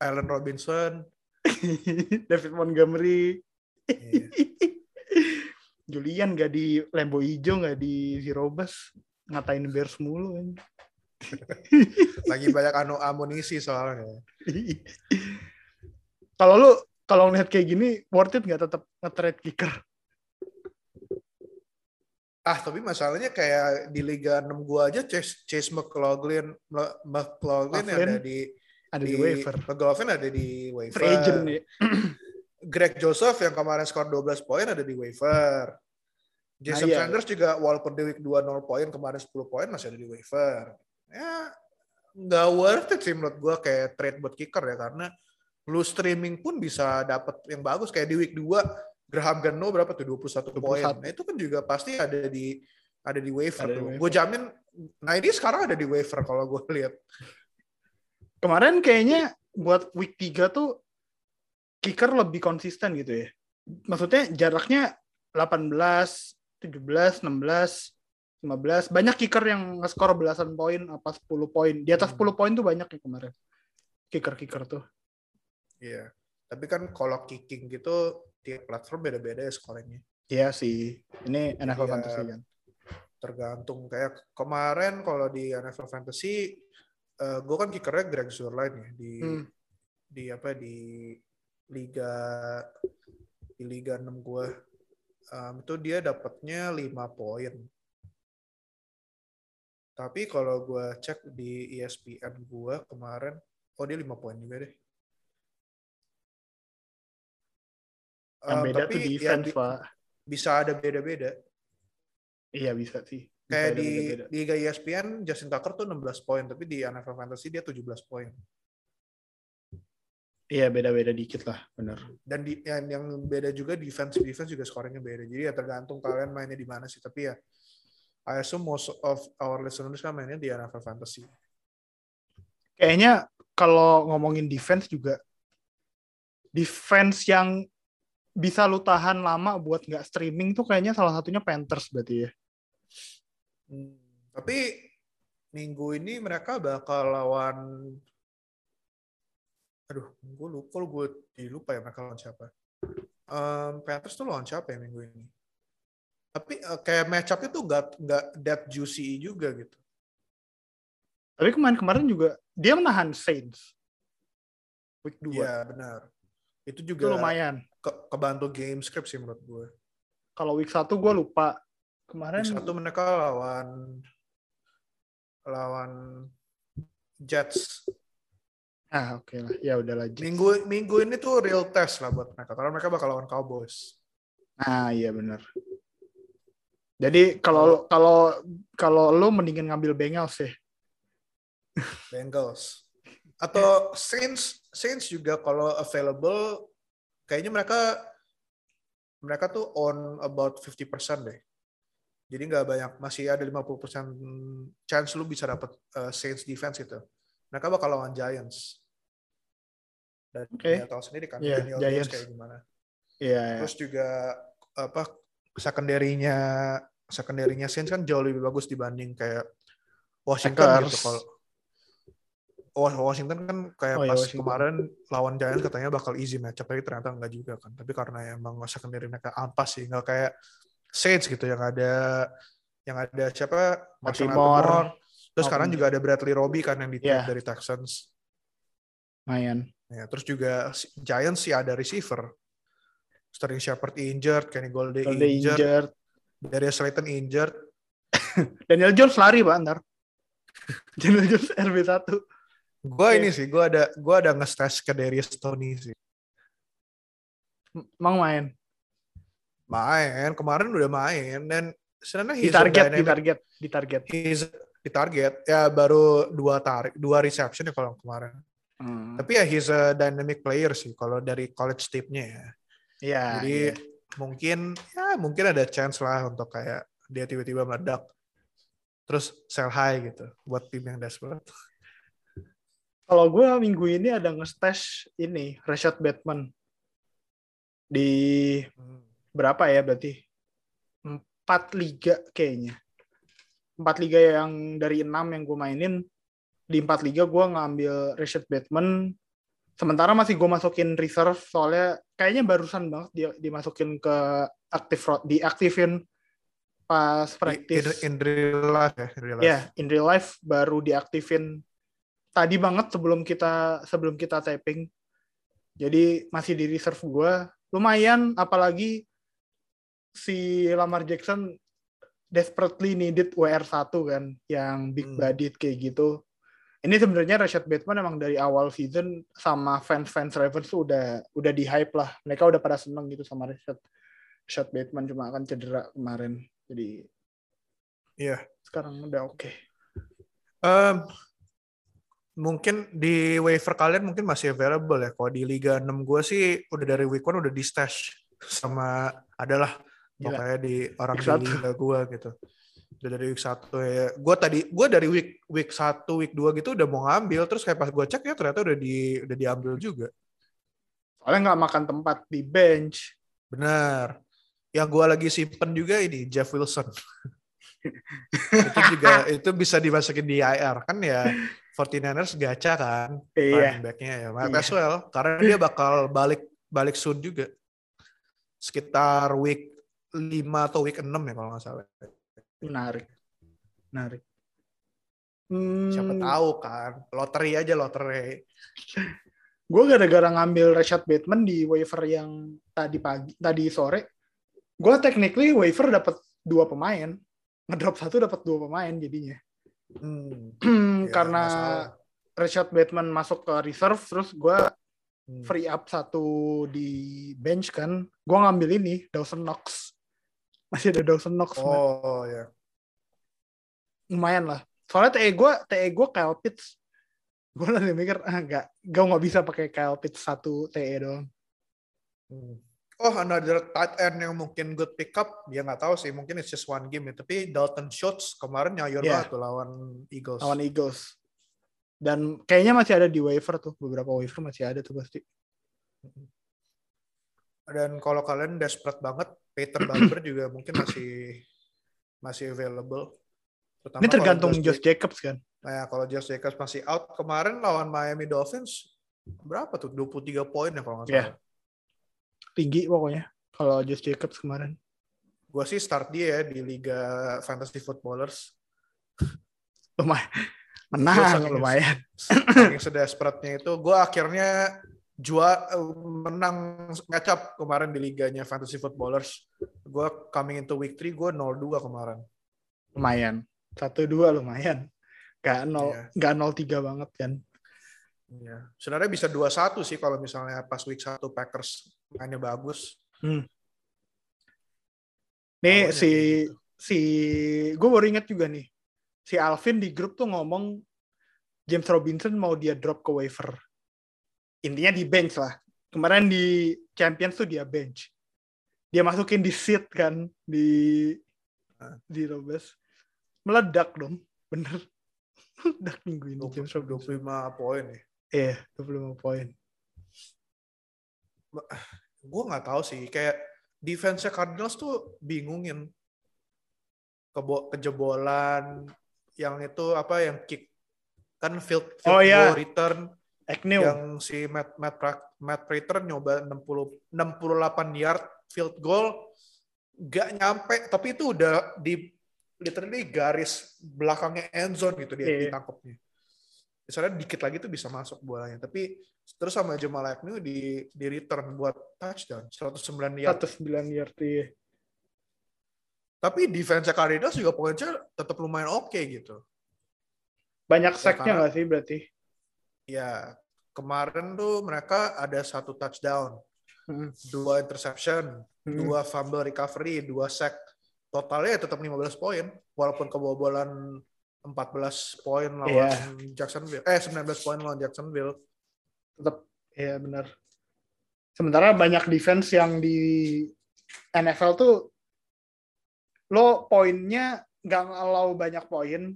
Allen Robinson. [LAUGHS] David Montgomery. Iya. Julian gak di Lambo hijau gak di Zero Bus ngatain Bears mulu kan. [LAUGHS] Lagi banyak anu amunisi soalnya. [LAUGHS] Kalau lu kalau ngeliat kayak gini worth it nggak tetap nge-trade kicker? Ah, tapi masalahnya kayak di Liga 6 gua aja Chase, Chase McLaughlin, Mc- McLaughlin ada di Ada di, waiver. McLaughlin ada di waiver. Free agent ya. [CLEARS THROAT] Greg Joseph yang kemarin skor 12 poin ada di waiver. Jason Nah, iya. Sanders juga walaupun di week 2 0 poin kemarin 10 poin masih ada di waiver. Ya nggak worth it sih menurut gua kayak trade buat kicker ya karena lu streaming pun bisa dapat yang bagus kayak di week 2 Graham Gano berapa tuh 21 poin. 21. Nah, itu kan juga pasti ada di ada di waiver Ada di tuh. waiver. Gue jamin nah ini sekarang ada di waiver kalau gue lihat. Kemarin kayaknya buat week 3 tuh kicker lebih konsisten gitu ya. Maksudnya jaraknya 18, 17, 16, 15. Banyak kicker yang nge-score belasan poin apa 10 poin. Di atas Hmm. 10 poin tuh banyak ya kemarin. Kicker-kicker tuh. Iya. Tapi kan kalau kicking gitu tiap platform beda-beda ya skornya. Iya sih. Ini NFL Iya. Fantasy kan. Tergantung kayak kemarin kalau di NFL Fantasy eh gue kan kickernya Greg Zuerlein ya di Hmm. di apa di liga di liga 6 gue itu dia dapatnya 5 poin. Tapi kalau gue cek di ESPN gue kemarin, oh dia 5 poin juga deh. Yang Um, beda tapi tuh ya defense, bi- Pak. bisa ada beda-beda. Iya bisa sih. Bisa Kayak di, beda-beda. di Liga ESPN, Justin Tucker tuh 16 poin, tapi di NFL Fantasy dia 17 poin. Iya beda-beda dikit lah, bener. Dan di, yang, yang beda juga defense defense juga skornya beda. Jadi ya tergantung kalian mainnya di mana sih. Tapi ya, I assume most of our listeners kan mainnya di NFL Fantasy. Kayaknya kalau ngomongin defense juga, defense yang bisa lu tahan lama buat nggak streaming tuh kayaknya salah satunya Panthers berarti ya. Hmm, Tapi minggu ini mereka bakal lawan aduh gue lupa gue lupa ya mereka lawan siapa? Um, Panthers tuh lawan siapa ya minggu ini? Tapi eh, kayak match up itu nggak nggak that juicy juga gitu. Tapi kemarin-kemarin juga dia menahan Saints. Week 2. iya benar. Itu itu juga lumayan. ke- kebantu game script sih menurut gue Kalau week 1 gue lupa. Kemarin Week satu mereka lawan lawan Jets ah oke lah. Ya udah lanjut. minggu minggu ini tuh real test lah buat mereka karena mereka bakal lawan Cowboys Nah, iya benar. Jadi kalau kalau kalau lu mendingan ngambil Bengals ya. Bengals atau Saints Saints juga kalau available kayaknya mereka mereka tuh on about 50% deh. Jadi nggak banyak masih ada 50% chance lu bisa dapat uh, Saints defense itu. Mereka bakal lawan Giants. Dan Oke. ya tahu sendiri kan Iya, Daniel Jones kayak gimana. Iya. iya. Terus juga apa secondary-nya secondary-nya Saints kan jauh lebih bagus dibanding kayak Washington Packers. gitu kalau Wa- Washington kan kayak Oh iya, pas kemarin lawan Giants katanya bakal easy matchup tapi ternyata enggak juga kan. Tapi karena emang secondary mereka ampas sih, enggak kayak Saints gitu yang ada yang ada siapa Marshall. Lattimore. Terus Malcolm sekarang juga ada Bradley Roby kan yang di Iya. dari Texans. Lumayan. Ya, terus juga Giants sih ada receiver. Sterling Shepard injured, Kenny dia injured, injured. Darius Slayton injured. [LAUGHS] Daniel Jones lari, Pak, ntar. [LAUGHS] Daniel Jones RB1. Gue Iya. ini sih, gue ada gue ada nge-stash ke Darius Tony sih. Emang main. Main, kemarin udah main dan sebenarnya Di target, di target, di target. he's di target ya baru dua tarik dua reception ya kalau kemarin. Hmm. Tapi ya he's a dynamic player sih kalau dari college tipnya ya. Iya. Jadi iya. mungkin ya mungkin ada chance lah untuk kayak dia tiba-tiba meledak terus sell high gitu buat tim yang desperate. Kalau gue minggu ini ada nge-stash ini, Rashad Batman. Di berapa ya berarti? Empat liga kayaknya. Empat liga yang dari enam yang gue mainin, di empat liga gue ngambil Rashad Batman. Sementara masih gue masukin reserve soalnya kayaknya barusan banget dia dimasukin ke aktif diaktifin pas In, practice. in real life ya, in real life. Ya, in real life baru diaktifin tadi banget sebelum kita sebelum kita taping. Jadi masih di reserve gue. Lumayan, apalagi si Lamar Jackson desperately needed WR1 kan, yang big Hmm. bodied kayak gitu. Ini sebenarnya Rashad Bateman emang dari awal season sama fans-fans Ravens tuh udah udah di hype lah. Mereka udah pada seneng gitu sama Rashad Rashad Bateman cuma akan cedera kemarin. Jadi Iya. sekarang udah oke. Em, mungkin di waiver kalian mungkin masih available ya. Kalau di Liga 6 gue sih udah dari week 1 udah di stash sama adalah Gila. pokoknya di orang Week di liga gue gitu. Udah dari week 1 ya. Gue tadi gue dari week week 1 week 2 gitu udah mau ngambil terus kayak pas gue cek ya ternyata udah di udah diambil juga. Soalnya nggak makan tempat di bench. Benar. Yang gue lagi simpen juga ini Jeff Wilson. [LAUGHS] itu juga itu bisa dimasukin di IR kan ya 49ers gacha kan Iya. running back-nya ya might Iya. as well karena dia bakal balik balik soon juga sekitar week 5 atau week 6 ya kalau nggak salah Menarik. Menarik. Hmm, siapa tahu kan lottery aja lottery [LAUGHS] Gue gara-gara ngambil Rashad Bateman di waiver yang tadi pagi, tadi sore, gue technically waiver dapat dua pemain, ngedrop satu dapat dua pemain jadinya. [CLEARS THROAT] hmm, ya, Karena nggak salah. Rashad Bateman masuk ke reserve, terus gue Hmm. free up satu di bench kan, gue ngambil ini Dawson Knox. Masih ada Dawson Knox, man. oh ya lumayan lah. Soalnya TE gue, TE gue Kyle Pitts. Gue lagi mikir, ah nggak, gue nggak bisa pakai Kyle Pitts satu TE doang. Hmm. Oh, another tight end yang mungkin good pick up, dia nggak tahu sih, mungkin it's just one game ya. Tapi Dalton Schultz kemarin nyayor Yeah. banget tuh lawan Eagles. lawan Eagles. Dan kayaknya masih ada di waiver tuh, beberapa waiver masih ada tuh pasti. Dan kalau kalian desperate banget, Peter [CLEARS THROAT] Barber juga mungkin masih masih available. Terutama Ini tergantung Josh Josh Jacobs kan. Nah, kalau Josh Jacobs masih out kemarin lawan Miami Dolphins berapa tuh? 23 poin ya kalau nggak Yeah. salah. Tinggi pokoknya kalau Josh Jacobs kemarin. Gua sih start dia ya di Liga Fantasy Footballers. [LAUGHS] Lumayan. Menang lumayan. Saking sedesperate-nya itu, gue akhirnya jual menang match up kemarin di liganya Fantasy Footballers. Gue coming into week 3 gue 0-2 kemarin. Lumayan. Satu dua lumayan. Gak nol, Iya. gak nol tiga banget kan. Iya. Sebenarnya bisa 2-1 sih kalau misalnya pas week 1 Packers mainnya bagus. Nih Awalnya si gitu. si gue baru inget juga nih. Si Alvin di grup tuh ngomong James Robinson mau dia drop ke waiver. Intinya di bench lah. Kemarin di Champions tuh dia bench. Dia masukin di seat kan di di Robes. Meledak dong, bener. [LAUGHS] Meledak minggu ini James 20, Robinson. 25 poin ya. Iya, 25 poin. Gue nggak tahu sih. Kayak defense Cardinals tuh bingungin. Kebo kejebolan yang itu apa yang kick kan field, field Oh, goal return Agnew. yang si Matt Matt, Matt Prater nyoba 60 68 yard field goal gak nyampe tapi itu udah di literally garis belakangnya end zone gitu dia Iya. ditangkapnya. Misalnya dikit lagi tuh bisa masuk bolanya tapi terus sama Jamal Agnew di di return buat touchdown 109 yard. 109 yard iya. Tapi defense Cardinals juga poinnya tetap lumayan oke gitu. Banyak Ya, sacknya karena- nggak sih berarti? Ya, kemarin tuh mereka ada satu touchdown, Hmm. dua interception, Hmm. dua fumble recovery, dua sack. Totalnya ya tetap 15 poin, walaupun kebobolan 14 poin lawan Iya. Jacksonville. Eh, 19 poin lawan Jacksonville. tetap ya benar. Sementara banyak defense yang di NFL tuh lo poinnya nggak allow banyak poin,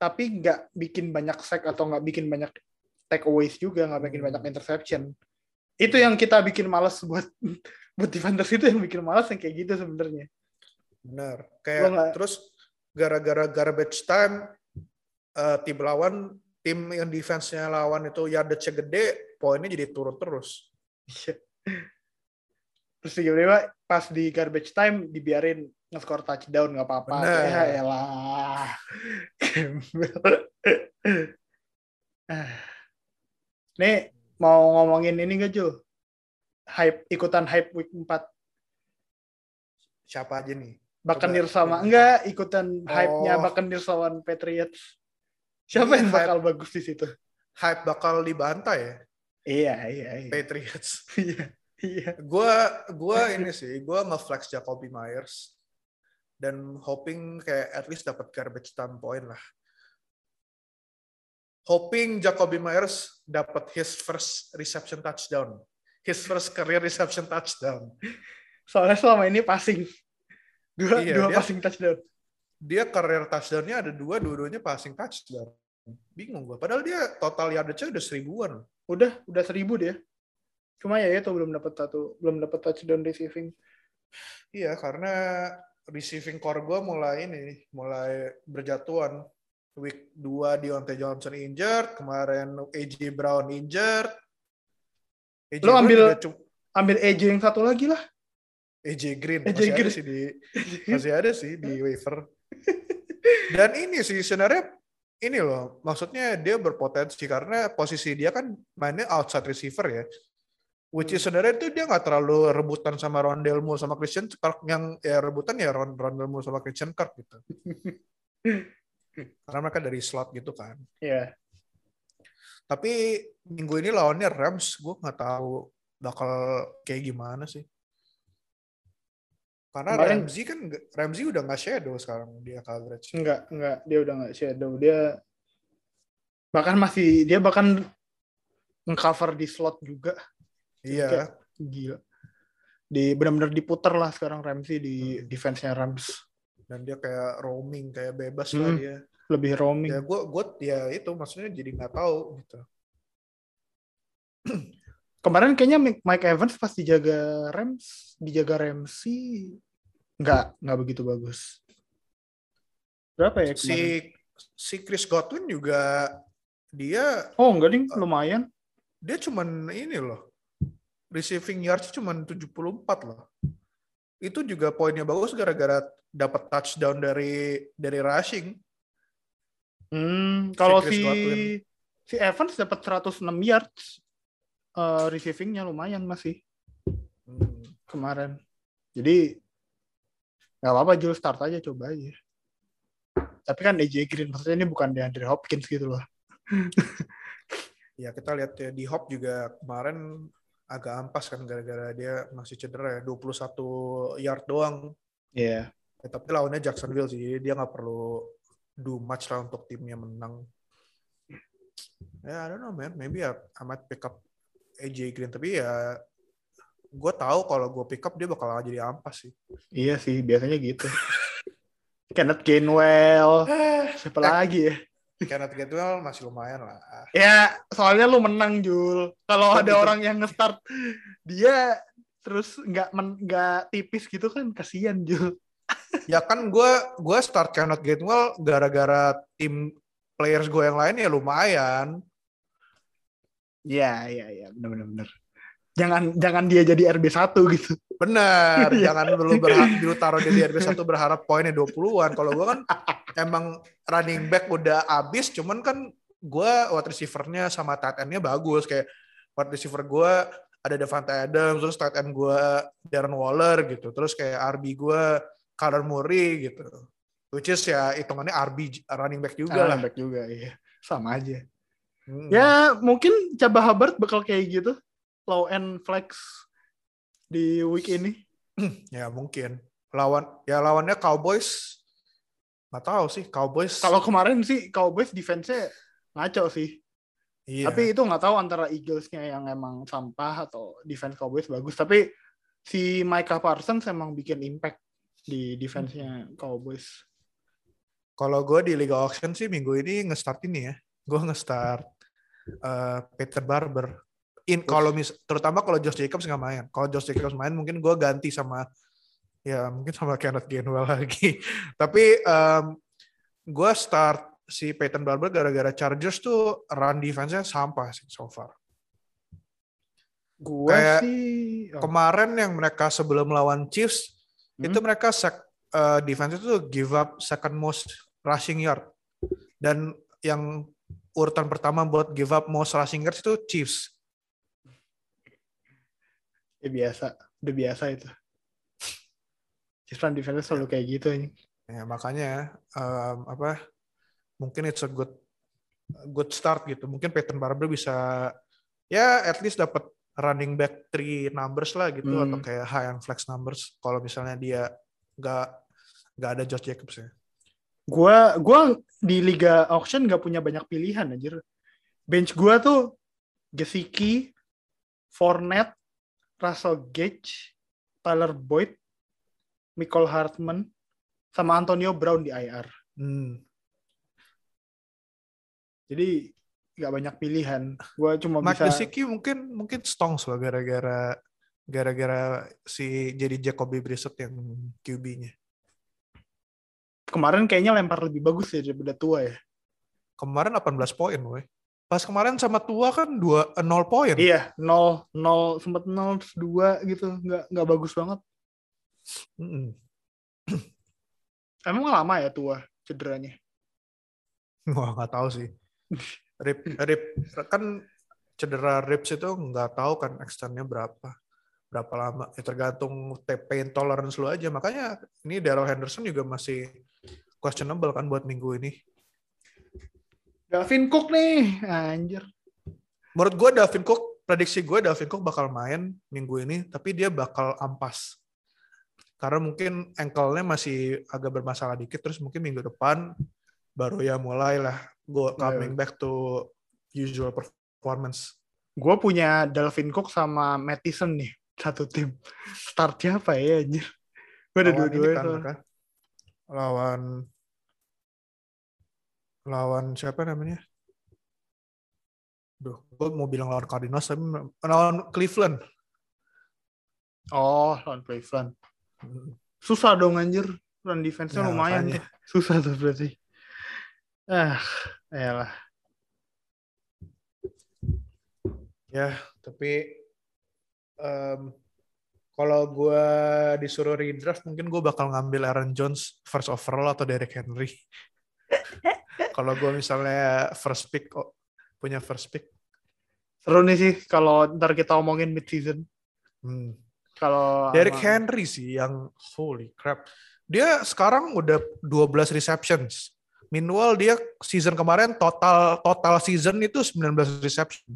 tapi nggak bikin banyak sack atau nggak bikin banyak takeaways juga, nggak bikin banyak interception. Itu yang kita bikin malas buat [LAUGHS] buat defenders itu yang bikin malas yang kayak gitu sebenarnya. Benar. Kayak nggak- terus gara-gara garbage time eh, tim lawan tim yang defense-nya lawan itu yardage gede, poinnya jadi turun terus. Iya. Terus tiba-tiba pas di garbage time dibiarin nge-score touchdown nggak apa-apa. Ya elah. [LAUGHS] [LAUGHS] Nih mau ngomongin ini gak Jo? Hype ikutan hype week 4. Siapa aja nih? Coba. sama enggak ikutan hype-nya Oh. Buccaneers lawan Patriots. Siapa Ini yang bakal bagus di situ? Hype bakal dibantai ya, Iya, iya, iya. Patriots. [LAUGHS] Iya, iya. Gua gua ini sih, gua nge-flex Jacoby Myers dan hoping kayak at least dapat garbage time point lah. Hoping Jacoby Myers dapat his first reception touchdown. His first career reception touchdown. Soalnya selama ini passing. Dua, Iya, dua dia- passing touchdown. Dia career touchdown-nya ada dua, dua-duanya passing touchdown. Bingung gua. Padahal dia total yardage-nya udah seribuan. Udah, udah seribu dia. Cuma ya itu belum dapat satu, belum dapat touchdown receiving. Iya, karena receiving core gue mulai ini, mulai berjatuhan. Week 2 Deontay Johnson injured, kemarin AJ Brown injured. AJ Lo Brown ambil- Ambil AJ yang satu lagi lah. AJ Green AJ masih ada Green. sih di [LAUGHS] masih ada sih di [LAUGHS] waiver. Dan ini sih sebenarnya ini loh, maksudnya dia berpotensi karena posisi dia kan mainnya outside receiver ya. Which is sebenarnya itu dia nggak terlalu rebutan sama Rondell Moore sama Christian Kirk yang ya rebutan ya Ron Rondell Moore sama Christian Kirk gitu. [LAUGHS] Karena mereka dari slot gitu kan. Iya. Tapi minggu ini lawannya Rams, gue nggak tahu bakal kayak gimana sih. Karena Kemarin- Ramsey kan nggak- Ramsey udah nggak shadow sekarang dia coverage. Enggak, enggak. Dia udah enggak shadow. Dia bahkan masih dia bahkan mengcover di slot juga. Iya, Gila. Di benar-benar diputer lah sekarang Ramsey di Hmm. defense-nya Rams. Dan dia kayak roaming, kayak bebas lah Hmm. dia. Lebih roaming. Ya gue, gue ya itu maksudnya jadi nggak tahu gitu. [CLEARS THROAT] Kemarin kayaknya Mike Evans pas dijaga Rams, dijaga Ramsey enggak, enggak begitu bagus. Berapa ya kemarin? Si si Chris Godwin juga dia Oh, enggak ding, lumayan. dia cuman ini loh receiving yards cuman 74 loh. Itu juga poinnya bagus gara-gara dapat touchdown dari dari rushing. Hmm, kalau si Godwin. si Evans dapat 106 yards eh, receivingnya lumayan masih Hmm. kemarin. Jadi nggak apa-apa Jul start aja coba aja. Tapi kan AJ Green maksudnya ini bukan DeAndre Hopkins gitu loh. [LAUGHS] Ya kita lihat ya di Hop juga kemarin agak ampas kan gara-gara dia masih cedera ya 21 yard doang. Iya. Ya, tapi lawannya Jacksonville sih, dia nggak perlu do much lah untuk timnya menang. Ya, I don't know man, maybe I, I might pick up AJ Green, tapi ya gue tahu kalau gue pick up dia bakal jadi ampas sih. Iya sih, biasanya gitu. [LAUGHS] Kenneth Gainwell, siapa lagi ya? Kenneth Gainwell masih lumayan lah. Ya, soalnya lu menang Jul. Kalau ada gitu. orang yang nge-start dia terus nggak nggak tipis gitu kan kasihan Jul. [LAUGHS] Ya kan gue gue start Kenneth Gainwell gara-gara tim players gue yang lain ya lumayan. Iya, iya, iya, benar benar benar. Jangan jangan dia jadi RB1 gitu. Bener, [LAUGHS] Iya. jangan dulu berharap dulu taruh dia di RB1 berharap poinnya 20-an. Kalau gue kan emang running back udah abis, cuman kan gue wide receiver-nya sama tight end-nya bagus. Kayak wide receiver gue ada Devante Adams, terus tight end gue Darren Waller gitu. Terus kayak RB gue Kyler Murray gitu. Which is ya hitungannya RB running back juga lah. Running back juga, iya. Sama aja. Hmm. Ya, mungkin Caba Hubbard bakal kayak gitu. Low end flex di week ini. [CLEARS THROAT] Ya mungkin. Lawan ya lawannya Cowboys nggak tahu sih Cowboys. Kalau kemarin sih Cowboys defense-nya ngaco sih. iya. Tapi itu nggak tahu antara Eagles-nya yang emang sampah atau defense Cowboys bagus. Tapi si Micah Parsons emang bikin impact di defense-nya Cowboys. Kalau gue di Liga Auction sih minggu ini nge-start ini ya. Gue nge-start eh, Peter Barber. In kalau mis terutama kalau Josh Jacobs nggak main. Kalau Josh Jacobs main mungkin gue ganti sama ya mungkin sama Kenneth Gainwell [LAUGHS] lagi. Tapi gue start si Peyton Barber gara-gara Chargers tuh run defense-nya sampah sih so far. Gue Kayak sih oh, Kemarin yang mereka sebelum lawan Chiefs hmm, itu mereka sec, eh, defense itu give up second most rushing yard dan yang urutan pertama buat give up most rushing yards itu Chiefs ya biasa, udah biasa itu. Chiefs run defense selalu kayak gitu ini. ya makanya em, apa mungkin it's a good good start gitu mungkin Peyton Barber bisa ya at least dapat running back three numbers lah gitu Hmm. atau kayak high and flex numbers kalau misalnya dia nggak nggak ada Josh Jacobs ya Gua gua di liga auction nggak punya banyak pilihan anjir. Bench gua tuh Gesicki, Fournette, Russell Gage, Tyler Boyd, Michael Hartman, sama Antonio Brown di IR. hmm. Jadi nggak banyak pilihan. Gua cuma Mike bisa Gesicki mungkin mungkin stongs loh gara-gara gara-gara si jadi Jacoby Brissett yang QB-nya. Kemarin kayaknya lempar lebih bagus ya daripada tua ya. Kemarin 18 poin, woi. Pas kemarin sama tua kan 2 0 poin. Iya, 0 0 sempat 0 2 gitu, nggak nggak bagus banget. Mm-mm. Emang lama ya tua cederanya? Wah, nggak tahu sih. Rip, rip kan cedera ribs itu nggak tahu kan extendnya berapa berapa lama ya tergantung pain tolerance lu aja makanya ini Daryl Henderson juga masih questionable kan buat minggu ini Dalvin Cook nih, anjir. menurut gue Dalvin Cook prediksi gue Dalvin Cook bakal main minggu ini tapi dia bakal ampas karena mungkin ankle-nya masih agak bermasalah dikit terus mungkin minggu depan baru ya mulai lah go coming back to usual performance Gue punya Dalvin Cook sama Mattison nih, satu tim. Startnya apa ya, anjir? Gue ada ini dua-duanya kan, mereka. lawan lawan siapa namanya Duh, gue mau bilang lawan Cardinals tapi lawan Cleveland. Oh, lawan Cleveland. Susah dong anjir. Run defense-nya Ya, lumayan makanya. tuh. [LAUGHS] Susah tuh berarti. Ah, elah. Ya, tapi em, kalau gue disuruh redraft mungkin gue bakal ngambil Aaron Jones first overall atau Derrick Henry. Kalau gue misalnya first pick oh, punya first pick, Seru nih sih kalau ntar kita omongin mid season. hmm. Kalau Derrick sama- Henry sih yang holy crap. Dia sekarang udah 12 receptions. Meanwhile dia season kemarin total total season itu 19 reception.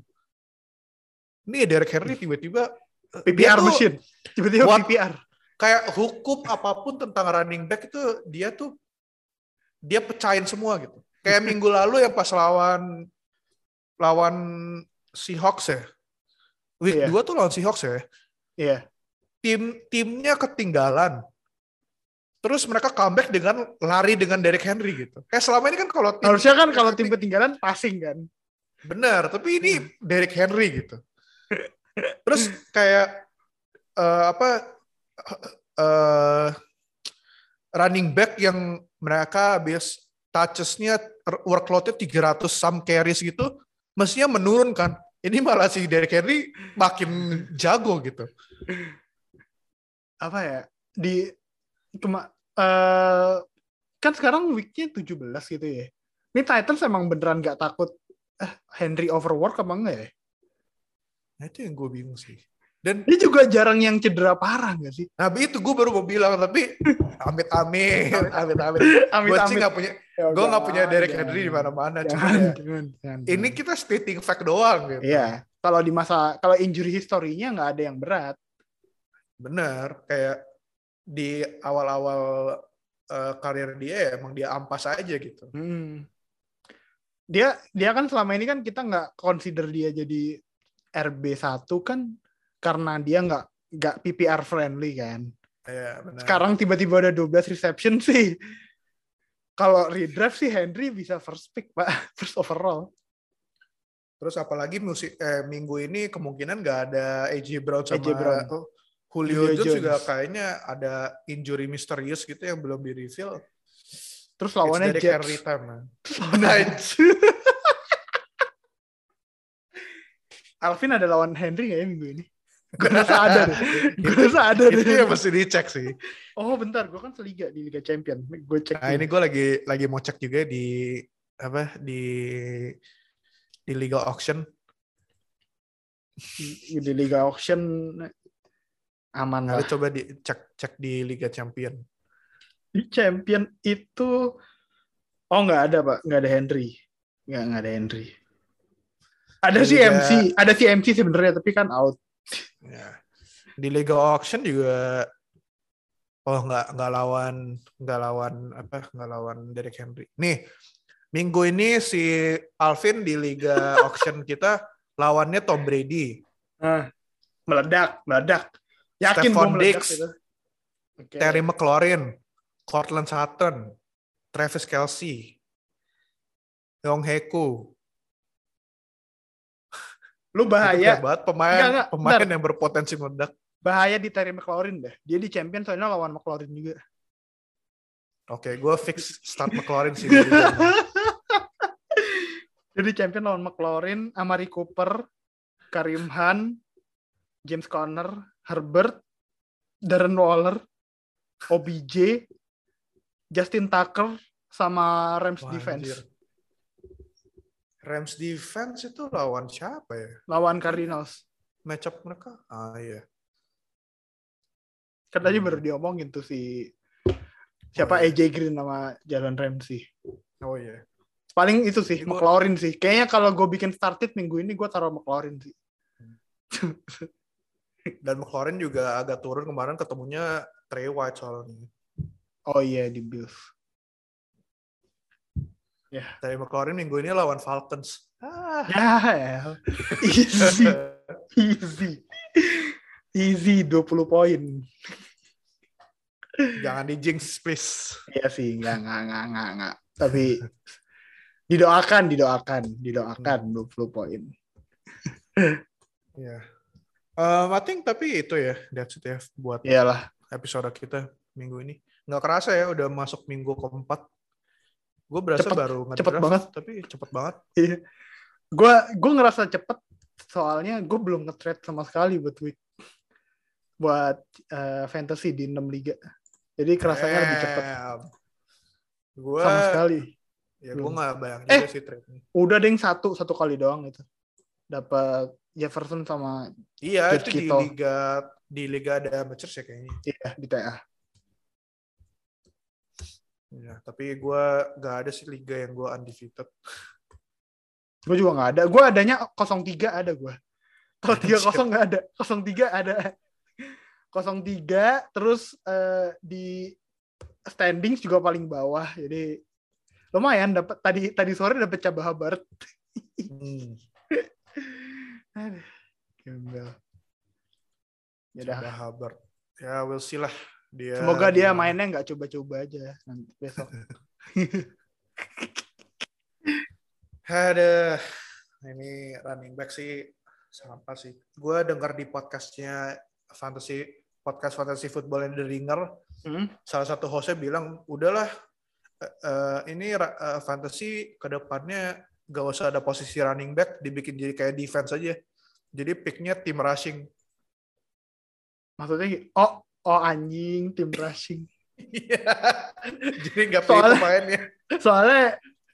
Ini Derrick Henry tiba-tiba dia PPR tuh machine. Tiba-tiba What? PPR. kayak hukum apa pun tentang running back itu dia tuh dia pecahin semua gitu. Kayak minggu lalu yang pas lawan lawan Seahawks ya. Week Iya. 2 tuh lawan Seahawks ya. Iya. tim timnya ketinggalan. Terus mereka comeback dengan lari dengan Derrick Henry gitu. Kayak selama ini kan kalau tim Harusnya kan kalau tim ketinggalan passing kan. benar, tapi ini Derrick Henry gitu. [LAUGHS] Terus kayak eh, apa eh running back yang mereka habis touches-nya workload-nya 300 some carries gitu, mestinya menurun kan. Ini malah si Derrick Henry makin jago gitu. Apa ya? Di cuma eh kan sekarang weeknya 17 gitu ya. Ini Titans emang beneran nggak takut eh, Henry overwork apa enggak ya? Nah itu yang gue bingung sih. Dan Dia juga jarang yang cedera parah nggak sih? Nah itu gue baru mau bilang tapi [LAUGHS] amit amit amit amit. Amit Gue sih nggak punya, gue nggak punya Derek Henry di mana-mana. Jangan, ya, jangan, jangan, ini kita stating fact doang gitu. Iya. Kalau di masa kalau injury historinya nggak ada yang berat. Bener, kayak di awal-awal eh, karir dia ya emang dia ampas aja gitu. Hmm. Dia dia kan selama ini kan kita nggak consider dia jadi RB1 kan karena dia nggak nggak PPR friendly kan. Ya, bener. Sekarang tiba-tiba ada 12 reception sih. Kalau redraft sih Henry bisa first pick, Pak. [LAUGHS] First overall. Terus apalagi musik eh, minggu ini kemungkinan nggak ada AJ Brown sama AJ Brown. Julio, Julio Jones juga Jones. kayaknya ada injury misterius gitu yang belum di reveal. Terus lawannya Jets. Henry time, man. [LAUGHS] [LAUGHS] Alvin ada lawan Henry nggak ya minggu ini? Gue rasa ada deh. [LAUGHS] Gue rasa ada itu deh. yang mesti dicek sih. Oh bentar, gue kan seliga di Liga Champion. Gue cek. Nah ini gue lagi lagi mau cek juga di apa di di Liga Auction. di, di Liga Auction aman Nah, lah. coba dicek cek di Liga Champion. Di Champion itu oh nggak ada pak, nggak ada Henry, nggak nggak ada Henry. Ada Liga- MC, ada sih MC sebenarnya tapi kan out. Ya. Di Liga Auction juga oh nggak nggak lawan nggak lawan apa nggak lawan Derek Henry. Nih minggu ini si Alvin di Liga [LAUGHS] Auction kita lawannya Tom Brady, Nah, meledak, meledak. Yakin Stephon Diggs, itu. Oke. Terry McLaurin, Cortland Sutton, Travis Kelsey, Yong Heku. Lu Itu bahaya. banget pemain Enggak, enggak, pemain bentar. yang berpotensi meledak. bahaya di Terry McLaurin deh. Dia di champion soalnya lawan McLaurin juga. Oke, gue fix start [LAUGHS] McLaurin sih. Jadi champion lawan McLaurin, Amari Cooper, Karim Hunt, James Conner, Herbert, Darren Waller, OBJ, Justin Tucker, sama Rams Wah, defense. anjir. Rams defense itu lawan siapa ya? Lawan Cardinals. Match up mereka? Ah iya. Kan tadi Hmm. baru diomongin tuh si siapa Oh, iya. AJ Green sama Jalen Ramsey. Oh iya. Paling itu sih, gua- McLaurin sih. Kayaknya kalau gue bikin started minggu ini gue taruh McLaurin sih. [LAUGHS] Dan McLaurin juga agak turun kemarin ketemunya Trey White soalnya. Oh iya di Bills. Dari McLaurin minggu ini lawan Falcons. Ah. Ya, ya. [LAUGHS] easy, easy. Easy 20 poin. Jangan di jinx please. Iya sih, nggak, nggak, nggak, nggak, nggak. Tapi [LAUGHS] didoakan, didoakan, didoakan 20 poin. [LAUGHS] Iya. Um, I think tapi itu ya, that's it ya buat Iyalah. episode kita minggu ini. Nggak kerasa ya udah masuk minggu keempat. Gue berasa Cepet- baru cepet banget. tapi cepet banget. Iya. Gue gue ngerasa cepet soalnya gue belum nge-trade sama sekali buat week buat eh, fantasy di 6 liga. Jadi kerasanya lebih cepet Gue, sama sekali. ya gue nggak bayang Eh. sih trade-nya. Udah deh satu satu kali doang itu. Dapat Jefferson sama Iya, George itu di Kittle. liga di liga ada amateurs ya kayaknya. iya di TA. Ya, tapi gue nggak ada sih liga yang gue undefeated. [LAUGHS] Gue juga nggak ada. Gue adanya 03 ada gue. Kalau 30 nggak ada. 03 ada. 03 terus eh, di standings juga paling bawah. Jadi lumayan dapat tadi tadi sore dapat Cabah Barat. Hmm. [LAUGHS] Aduh, gembel. Ya udah. Ya, we'll see lah. Dia Semoga dia mainnya nggak coba-coba aja nanti besok. [LAUGHS] Ada ini running back sih sampah sih. Gue dengar di podcastnya fantasy podcast fantasy football yang The Ringer, Hmm? salah satu hostnya bilang udahlah eh, ini eh, fantasy ke depannya gak usah ada posisi running back dibikin jadi kayak defense aja. Jadi picknya tim rushing. Maksudnya oh oh anjing tim rushing. Iya. [LAUGHS] jadi nggak pilih Soalnya- pemainnya. Soalnya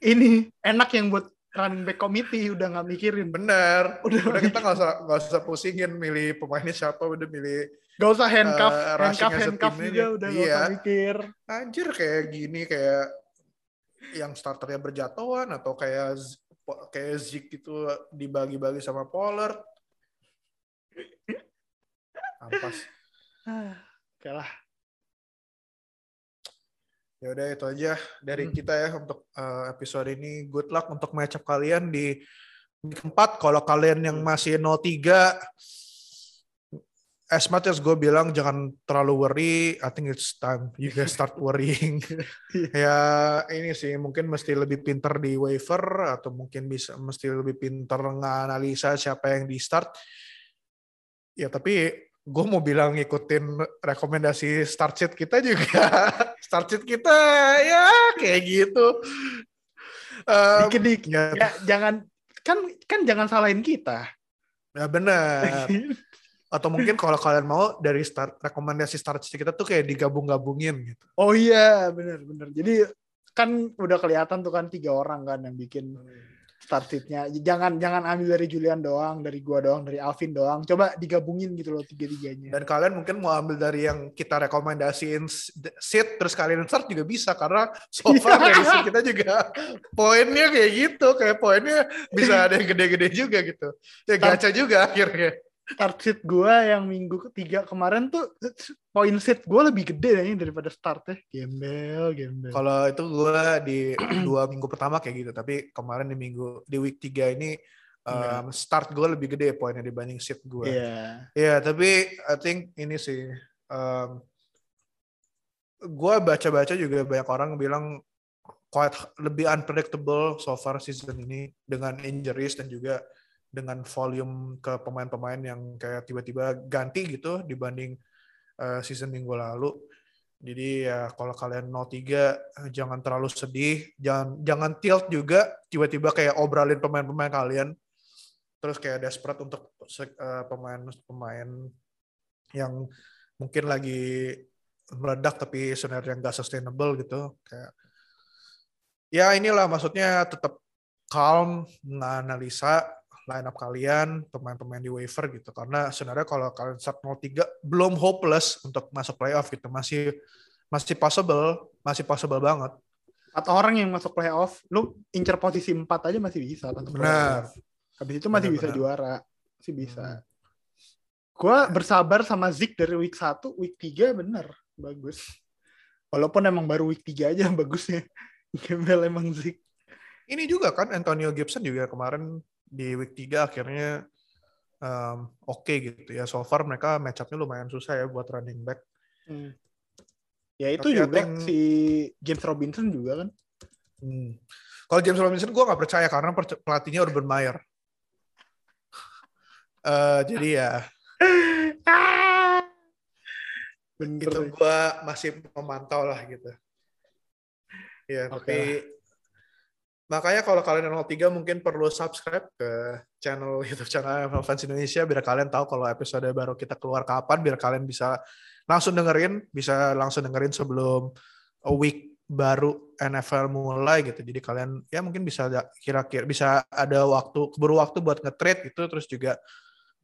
ini enak yang buat running back committee udah nggak mikirin. Bener. Udah Udah kita nggak usah nggak usah pusingin milih pemainnya siapa, udah milih Gak usah handcuff, rushing handcuff, handcuff juga aja. udah gak Iya. usah mikir. anjir kayak gini kayak yang starternya berjatuhan atau kayak kayak Zik itu dibagi-bagi sama Pollard. Ampas. Oke lah. Ya udah itu aja dari Hmm. kita ya untuk eh, episode ini. Good luck untuk match up kalian di di keempat. Kalau kalian yang masih 03 as much as gue bilang jangan terlalu worry, I think it's time you guys start [LAUGHS] worrying. ya ini sih mungkin mesti lebih pinter di waiver atau mungkin bisa mesti lebih pinter nganalisa siapa yang di start. Ya tapi gue mau bilang ngikutin rekomendasi start sheet kita juga. [LAUGHS] start sheet kita ya kayak gitu. Um, Dikit-dikit. ya, Ya, jangan kan kan jangan salahin kita. ya benar. Atau mungkin kalau kalian mau dari start rekomendasi start sheet kita tuh kayak digabung-gabungin gitu. oh iya, bener bener. Jadi kan udah kelihatan tuh kan tiga orang kan yang bikin start sheet-nya. Jangan jangan ambil dari Julian doang, dari gua doang, dari Alvin doang. Coba digabungin gitu loh tiga-tiganya. Dan kalian mungkin mau ambil dari yang kita rekomendasiin seat terus kalian start juga bisa karena so far dari seat kita juga poinnya kayak gitu, kayak poinnya bisa ada yang gede-gede juga gitu. Ya gacha juga akhirnya. Start sheet gua yang minggu ketiga kemarin tuh poin sheet gua lebih gede kayaknya daripada start ya. Gembel, gembel. Kalau itu gue di [CLEARS THROAT] dua minggu pertama kayak gitu, tapi kemarin di minggu di week tiga ini um, start gue lebih gede poinnya dibanding seat gue. Iya. Iya, tapi I think ini sih, um, gue baca-baca juga banyak orang bilang quite lebih unpredictable so far season ini dengan injuries dan juga dengan volume ke pemain-pemain yang kayak tiba-tiba ganti gitu dibanding uh, season minggu lalu. Jadi ya kalau kalian 03 jangan terlalu sedih, jangan jangan tilt juga tiba-tiba kayak obrolin pemain-pemain kalian. Terus kayak desperate untuk uh, pemain-pemain yang mungkin lagi meledak tapi sebenarnya nggak sustainable gitu. Kayak ya inilah maksudnya tetap calm menganalisa line up kalian, pemain-pemain di waiver gitu. Karena sebenarnya kalau kalian start 03 belum hopeless untuk masuk playoff gitu. Masih masih possible, masih possible banget. Atau orang yang masuk playoff, lu incer posisi 4 aja masih bisa masuk Benar. Habis itu masih benar, bisa benar. juara. Masih bisa. Hmm. Gua bersabar sama Zik dari week 1, week 3 bener. Bagus. Walaupun emang baru week 3 aja [LAUGHS] bagusnya. Gembel emang Zik. Ini juga kan Antonio Gibson juga kemarin di week 3 akhirnya um, oke okay gitu ya. So far mereka match up-nya lumayan susah ya buat running back. Hmm. Ya itu Tapi juga think, si James Robinson juga kan. Hmm. Kalau James Robinson gue nggak percaya karena pelatihnya Urban Meyer. uh, [LAUGHS] jadi ya. [LAUGHS] Bener. Itu gue masih memantau lah gitu. Ya, okay. tapi Makanya kalau kalian 03 mungkin perlu subscribe ke channel [LAUGHS] YouTube channel NFL Fans Indonesia biar kalian tahu kalau episode baru kita keluar kapan biar kalian bisa langsung dengerin, bisa langsung dengerin sebelum a week baru NFL mulai gitu. Jadi kalian ya mungkin bisa kira-kira bisa ada waktu keburu waktu buat nge-trade itu terus juga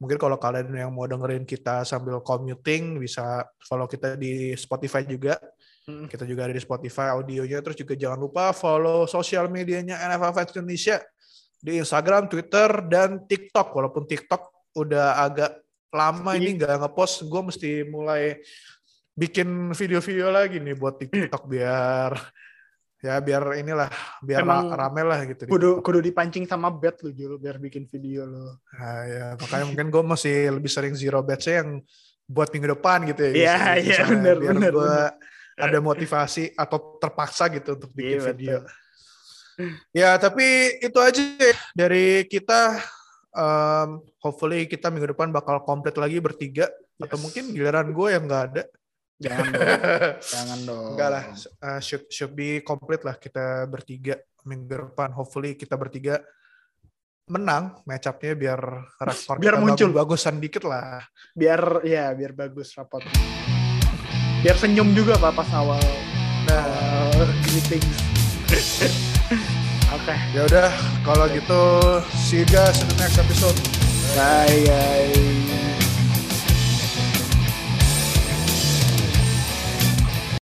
mungkin kalau kalian yang mau dengerin kita sambil commuting bisa follow kita di Spotify juga Hmm. Kita juga ada di Spotify audionya. Terus juga jangan lupa follow sosial medianya NFL Fans Indonesia di Instagram, Twitter, dan TikTok. Walaupun TikTok udah agak lama ini nggak ngepost, gue mesti mulai bikin video-video lagi nih buat TikTok [CLEARS THROAT] biar ya biar inilah biar Emang rame lah gitu. Kudu kudu dipancing sama bet lu Jul biar bikin video lo. Nah, ya makanya mungkin gue masih lebih sering zero bet yang buat minggu depan gitu ya. Iya iya benar benar. Gue ada motivasi atau terpaksa gitu untuk bikin iya, video. Betul. Ya, tapi itu aja dari kita. Um, hopefully kita minggu depan bakal komplit lagi bertiga yes. atau mungkin giliran gue yang nggak ada. Jangan dong. Jangan [LAUGHS] dong. Enggak lah, uh, should should be komplit lah kita bertiga minggu depan. Hopefully kita bertiga menang match up-nya biar rapor biar muncul bagusan dikit lah. Biar ya biar bagus rapot biar senyum juga pak pas awal nah. uh, greetings [LAUGHS] oke. Okay. ya udah kalau gitu see you guys in the next episode. Bye guys